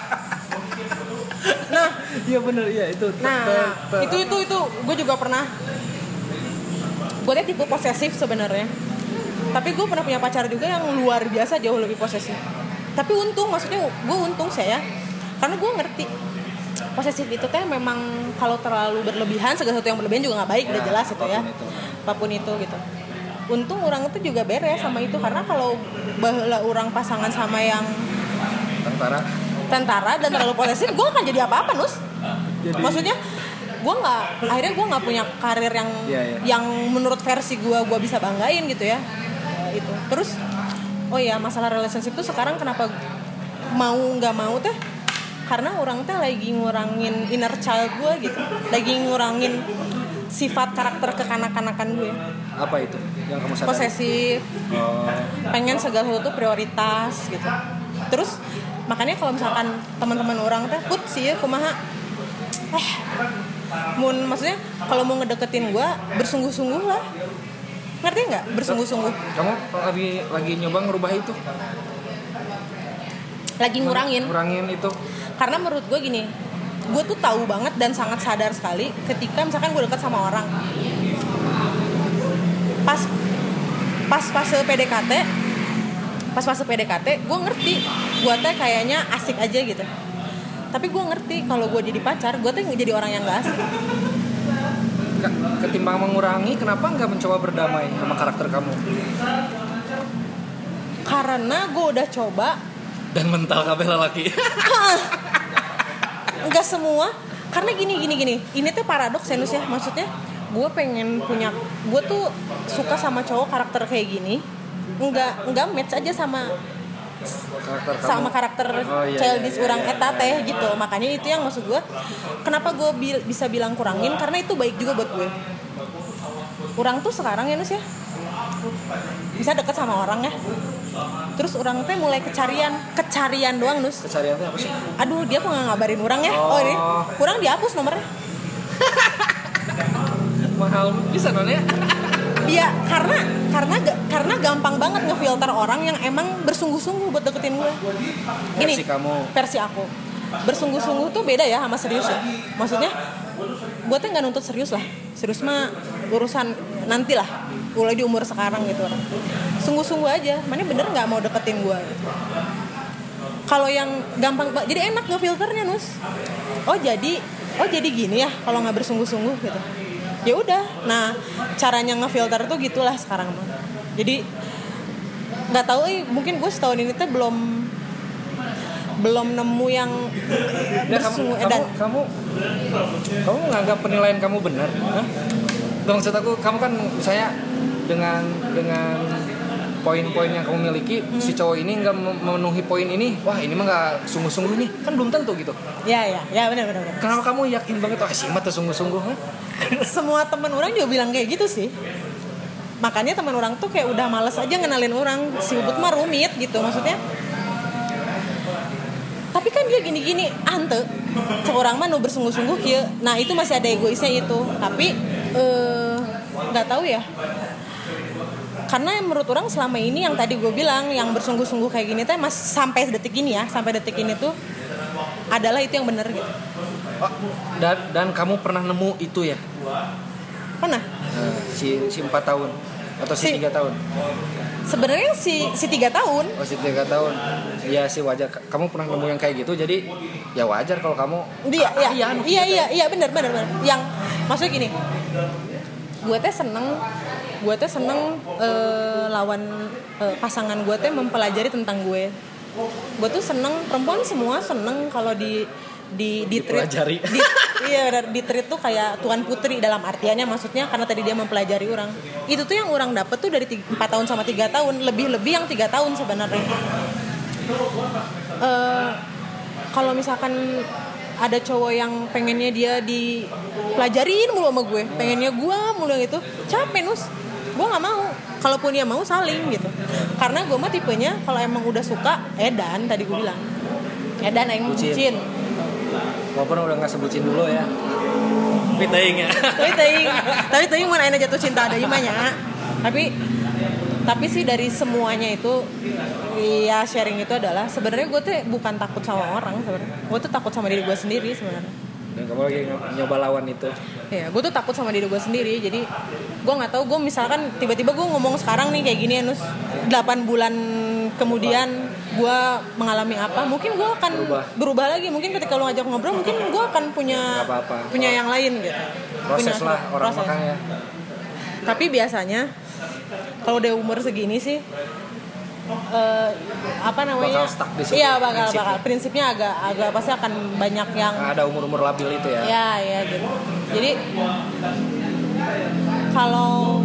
nah Iya bener iya itu. Nah, itu itu itu gue juga pernah. Gue tuh tipe posesif sebenarnya. Tapi gue pernah punya pacar juga yang luar biasa jauh lebih posesif. Tapi untung, maksudnya gue untung saya, karena gue ngerti posesif itu teh memang kalau terlalu berlebihan segala sesuatu yang berlebihan juga nggak baik udah Ya, jelas itu ya. apa pun itu. apa pun itu gitu. Untung orang itu juga beres sama itu. Karena kalau baheula orang pasangan sama yang tentara. tentara dan terlalu posesif gue akan jadi apa-apa nus. Jadi- maksudnya gue nggak akhirnya gue nggak punya karir yang Iya, iya. yang menurut versi gue gue bisa banggain gitu ya. Eh, itu terus oh ya masalah relationship tuh sekarang kenapa mau nggak mau teh? Karena orang teh lagi ngurangin inner child gue gitu. Lagi ngurangin sifat karakter kekanak-kanakan gue Apa itu yang kamu sadari? posesif. Oh, pengen segala sesuatu prioritas gitu. Terus makanya kalau misalkan teman-teman orang teh put sih ya kumaha? Eh mun maksudnya kalau mau ngedeketin gue bersungguh-sungguh lah ngerti nggak? Bersungguh-sungguh. Kamu lagi lagi nyoba ngerubah itu? lagi ngurangin. Ngurangin itu. karena menurut gue gini gue tuh tahu banget dan sangat sadar sekali ketika misalkan gue dekat sama orang. Pas pas fase PDKT pas fase PDKT gue ngerti gue teh kayaknya asik aja gitu. Tapi gue ngerti kalau gue jadi pacar gue teh jadi orang yang gak asik Ketimbang mengurangi, kenapa nggak mencoba berdamai sama karakter kamu? karena gue udah coba. Dan mental kabeh lelaki. nggak semua. Karena gini gini gini. Ini tuh paradoks ya Nus ya. Maksudnya gue pengen punya gue tuh suka sama cowok karakter kayak gini. Nggak nggak match aja sama karakter sama karakter Oh, iya, childish iya, iya, orang iya. eta teh gitu. Makanya itu yang maksud gue kenapa gue bi- bisa bilang kurangin? Karena itu baik juga buat gue. Orang tuh sekarang ya Nus ya bisa deket sama orang ya. Terus orang teh mulai kecarian. Kecarian doang Nus. Keseharian itu apa sih? aduh dia kok nggak ngabarin orang ya? Oh, ini Oh. kurang dihapus nomornya. [LAUGHS] Mahal bisa non [LAUGHS] ya? Iya, karena karena karena gampang banget ngefilter orang yang emang bersungguh-sungguh buat deketin gue. Gini, Versi kamu. versi aku. Bersungguh-sungguh tuh beda ya sama serius ya. Maksudnya, gue tuh nggak nuntut serius lah. Serius mah urusan nanti lah. Mulai di umur sekarang gitu orang. Sungguh-sungguh aja. Mana bener nggak mau deketin gue? Kalau yang gampang, jadi enak ngefilternya nus. Oh jadi, oh jadi gini ya kalau nggak bersungguh-sungguh gitu. Ya udah. Nah caranya ngefilter tuh gitulah sekarang mah. Jadi nggak tahu eh, mungkin gue setahun ini tuh belum belum nemu yang Ya, kamu, bersungguh kamu, dan kamu, kamu menganggap penilaian kamu benar? Hah? Maksud aku, kamu kan saya dengan dengan poin-poin yang kamu miliki, Hmm. si cowok ini nggak mem- memenuhi poin ini, wah ini mah nggak sungguh-sungguh nih, kan belum tentu gitu. ya ya ya benar benar. Kenapa kamu yakin banget, wah si mah tuh sungguh-sungguh? [LAUGHS] Semua teman orang juga bilang kayak gitu sih makanya teman orang tuh kayak udah males aja ngenalin orang si ubud mah rumit gitu maksudnya tapi kan dia gini-gini ante seorang mah nu bersungguh-sungguh kia nah itu masih ada egoisnya itu tapi eh, nggak tahu ya karena menurut orang selama ini yang tadi gue bilang yang bersungguh-sungguh kayak gini teh mas sampai detik ini ya sampai detik ini tuh adalah itu yang benar gitu Oh, dan dan kamu pernah nemu itu ya, pernah Nah, si si empat tahun atau si Si- tiga tahun? sebenarnya si si tiga tahun Oh si tiga tahun, iya sih wajar. Kamu pernah nemu yang kayak gitu, jadi ya wajar kalau kamu. Iya, Ah, iya, iya, iya, iya, iya, benar, benar, benar. Yang maksudnya gini, gue teh seneng, gue teh seneng eh, lawan eh, pasangan gue teh mempelajari tentang gue. Gue tuh seneng perempuan semua seneng kalau di di di treat, di, iya di treat tuh kayak tuan putri dalam artiannya maksudnya karena tadi dia mempelajari orang. Itu tuh yang orang dapet tuh dari 4 tahun sama tiga tahun lebih lebih yang tiga tahun sebenarnya. Eh, kalau misalkan ada cowok yang pengennya dia dipelajarin mulu sama gue pengennya gue mulu yang itu capek nus gue nggak mau. Kalaupun dia mau saling gitu. Karena gue mah tipenya kalau emang udah suka edan tadi gue bilang. Edan yang Bucin. bucin. Walaupun udah nggak sebutin dulu ya. Tapi teuing ya. tapi teuing. Tapi teuing mana enak jatuh cinta ada imanya. Tapi tapi sih dari semuanya itu ya sharing itu adalah sebenarnya gue tuh bukan takut sama orang sebenarnya. Gue tuh takut sama diri gue sendiri sebenarnya Dan kamu lagi nyoba lawan itu. ya gue tuh takut sama diri gue sendiri jadi gue nggak tahu gue misalkan tiba-tiba gue ngomong sekarang nih kayak gini ya Nus 8 bulan kemudian gue mengalami apa mungkin gue akan Berubah. berubah. lagi mungkin ketika lo ngajak ngobrol mungkin gue akan punya Nggak apa-apa. punya yang lain gitu Proses Punya- lah orang proses. makan ya. tapi biasanya kalau udah umur segini sih eh, apa namanya? Bakal stuck di situ, iya bakal prinsipnya. bakal. prinsipnya. Agak agak pasti akan banyak yang ada umur-umur labil itu ya. ya ya gitu. Jadi kalau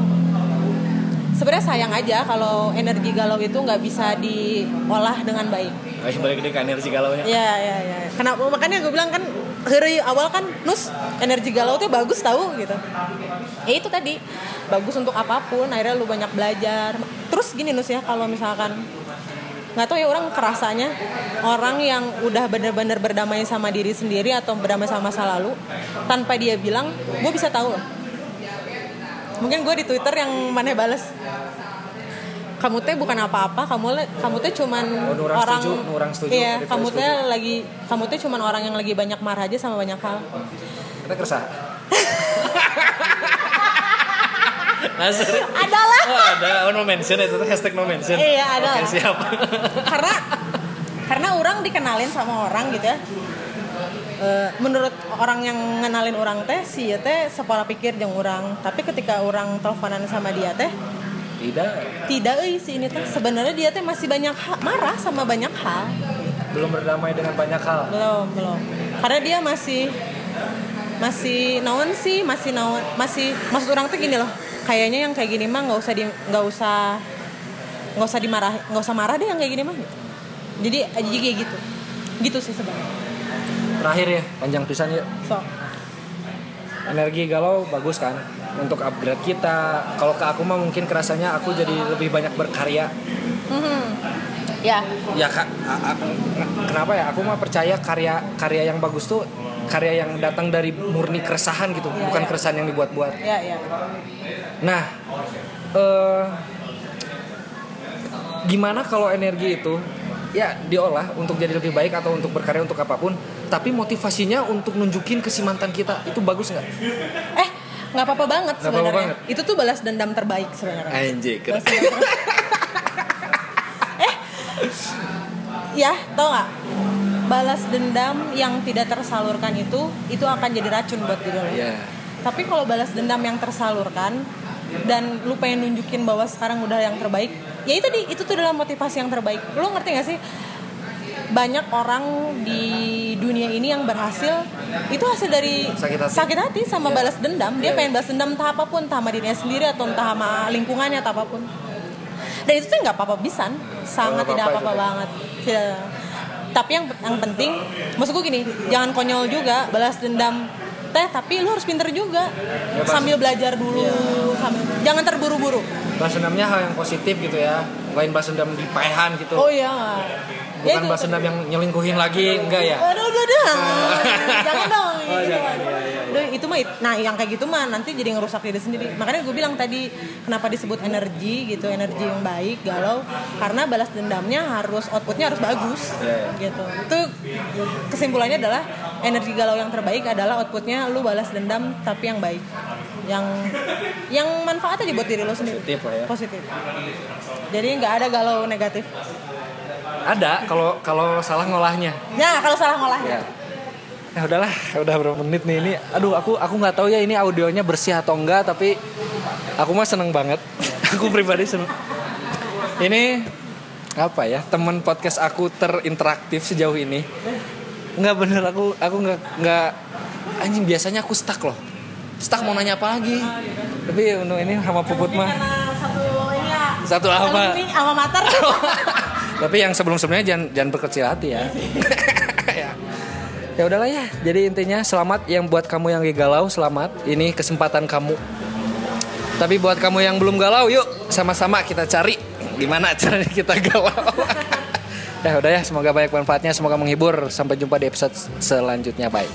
sebenarnya sayang aja kalau energi galau itu nggak bisa diolah dengan baik. Ayo balik ke energi galau ya. Ya ya kenapa? Makanya gue bilang kan hari awal kan nus energi galau tuh bagus tahu gitu. Ya itu tadi bagus untuk apa pun akhirnya lu banyak belajar. Terus gini nus ya kalau misalkan nggak tahu ya orang kerasanya orang yang udah bener-bener berdamai sama diri sendiri atau berdamai sama masa lalu tanpa dia bilang gue bisa tahu loh mungkin gue di twitter yang mana bales kamu teh bukan apa-apa kamu le- kamu teh cuman Oh, orang orang setuju, orang setuju, iya kamu teh lagi kamu teh cuman orang yang lagi banyak marah aja sama banyak hal Kita kerasa. [LAUGHS] Nasir. adalah Oh ada, oh no mention itu tuh hashtag no mention. Iya, ada Oke lah. siap. [LAUGHS] karena karena orang dikenalin sama orang gitu ya Eh, menurut orang yang ngenalin orang teh si ya teh sepola pikir jeung orang tapi ketika orang teleponan sama dia teh Tidak. tidak euy si ini teh sebenarnya dia teh masih banyak ha- marah sama banyak hal. Belum berdamai dengan banyak hal. belum belum. Karena dia masih masih naon sih masih naon masih maksud orang tuh gini loh. Kayaknya yang kayak gini mah nggak usah di nggak usah nggak usah dimarah nggak usah marah deh yang kayak gini mah. Jadi jadi kayak gitu. Gitu sih sebenarnya. Terakhir ya, panjang pisan ya. so. Energi galau bagus kan untuk upgrade kita. Kalau ke aku mah mungkin kerasanya aku jadi lebih banyak berkarya. Mhm. ya Ya kak, a- a- kenapa ya? Aku mah percaya karya karya yang bagus tuh karya yang datang dari murni keresahan gitu, Iya, bukan iya. keresahan yang dibuat-buat. ya ya Nah, eh, gimana kalau energi itu ya diolah untuk jadi lebih baik atau untuk berkarya untuk apa pun, tapi motivasinya untuk nunjukin ke si mantan kita itu bagus nggak? eh nggak apa-apa banget sebenarnya. itu tuh balas dendam terbaik sebenarnya. Anjir, [LAUGHS] eh ya tau nggak? Balas dendam yang tidak tersalurkan itu itu akan jadi racun buat diri lo. Iya. tapi kalau balas dendam yang tersalurkan dan lu pengen nunjukin bahwa sekarang udah yang terbaik ya itu di itu tuh adalah motivasi yang terbaik. Lu ngerti gak sih banyak orang di dunia ini yang berhasil. Itu hasil dari Sakit hati. sama Iya. balas dendam. Dia Iya, pengen balas dendam entah apa pun entah sama dirinya sendiri atau entah sama lingkungannya atau apa pun. Dan itu tuh nggak apa-apa bisan sangat tidak apa-apa banget. Tidak. tapi yang yang penting maksudku gini jangan konyol juga balas dendam. Teh tapi lu harus pinter juga. Ya, sambil belajar dulu Iya. sambil jangan terburu-buru. Balas dendamnya hal yang positif gitu ya, lain balas dendam di paehan gitu. oh iya. Ya Bukan itu. balas dendam yang nyelingkuhin lagi, enggak ya? Aduh, aduh, aduh. [LAUGHS] jangan dong. Oh, gitu. jangan, iya, iya, Duh, itu mah, nah yang kayak gitu mah nanti jadi ngerusak diri sendiri. Makanya gue bilang tadi kenapa disebut energi gitu, energi yang baik, galau, karena balas dendamnya harus outputnya harus bagus, Iya, gitu. Itu kesimpulannya adalah energi galau yang terbaik adalah outputnya lu balas dendam tapi yang baik, yang yang manfaatnya dibuat diri lo sendiri. Positif lah ya. Positif. Jadi nggak ada galau negatif. Ada kalau kalau salah ngolahnya. Nah kalau salah ngolahnya. Ya. Ya udahlah, udah berapa menit nih ini. Aduh, aku aku nggak tahu ya ini audionya bersih atau enggak, tapi aku mah seneng banget. [LAUGHS] aku pribadi seneng. Ini apa ya? Teman podcast aku terinteraktif sejauh ini. Nggak bener aku aku nggak nggak anjing biasanya aku stuck loh. Stuck mau nanya apa lagi. Tapi untuk ini sama puput mah. Satu ini ya. Satu apa? Ini alma mater. [LAUGHS] Tapi yang sebelum-sebelumnya jangan jangan berkecil hati ya. [LAUGHS] ya. Ya udahlah ya. Jadi intinya selamat yang buat kamu yang lagi galau, selamat. Ini kesempatan kamu. Tapi buat kamu yang belum galau, yuk sama-sama kita cari gimana [LAUGHS] caranya kita galau. [LAUGHS] ya udah ya, semoga banyak manfaatnya, semoga menghibur. Sampai jumpa di episode selanjutnya. Bye.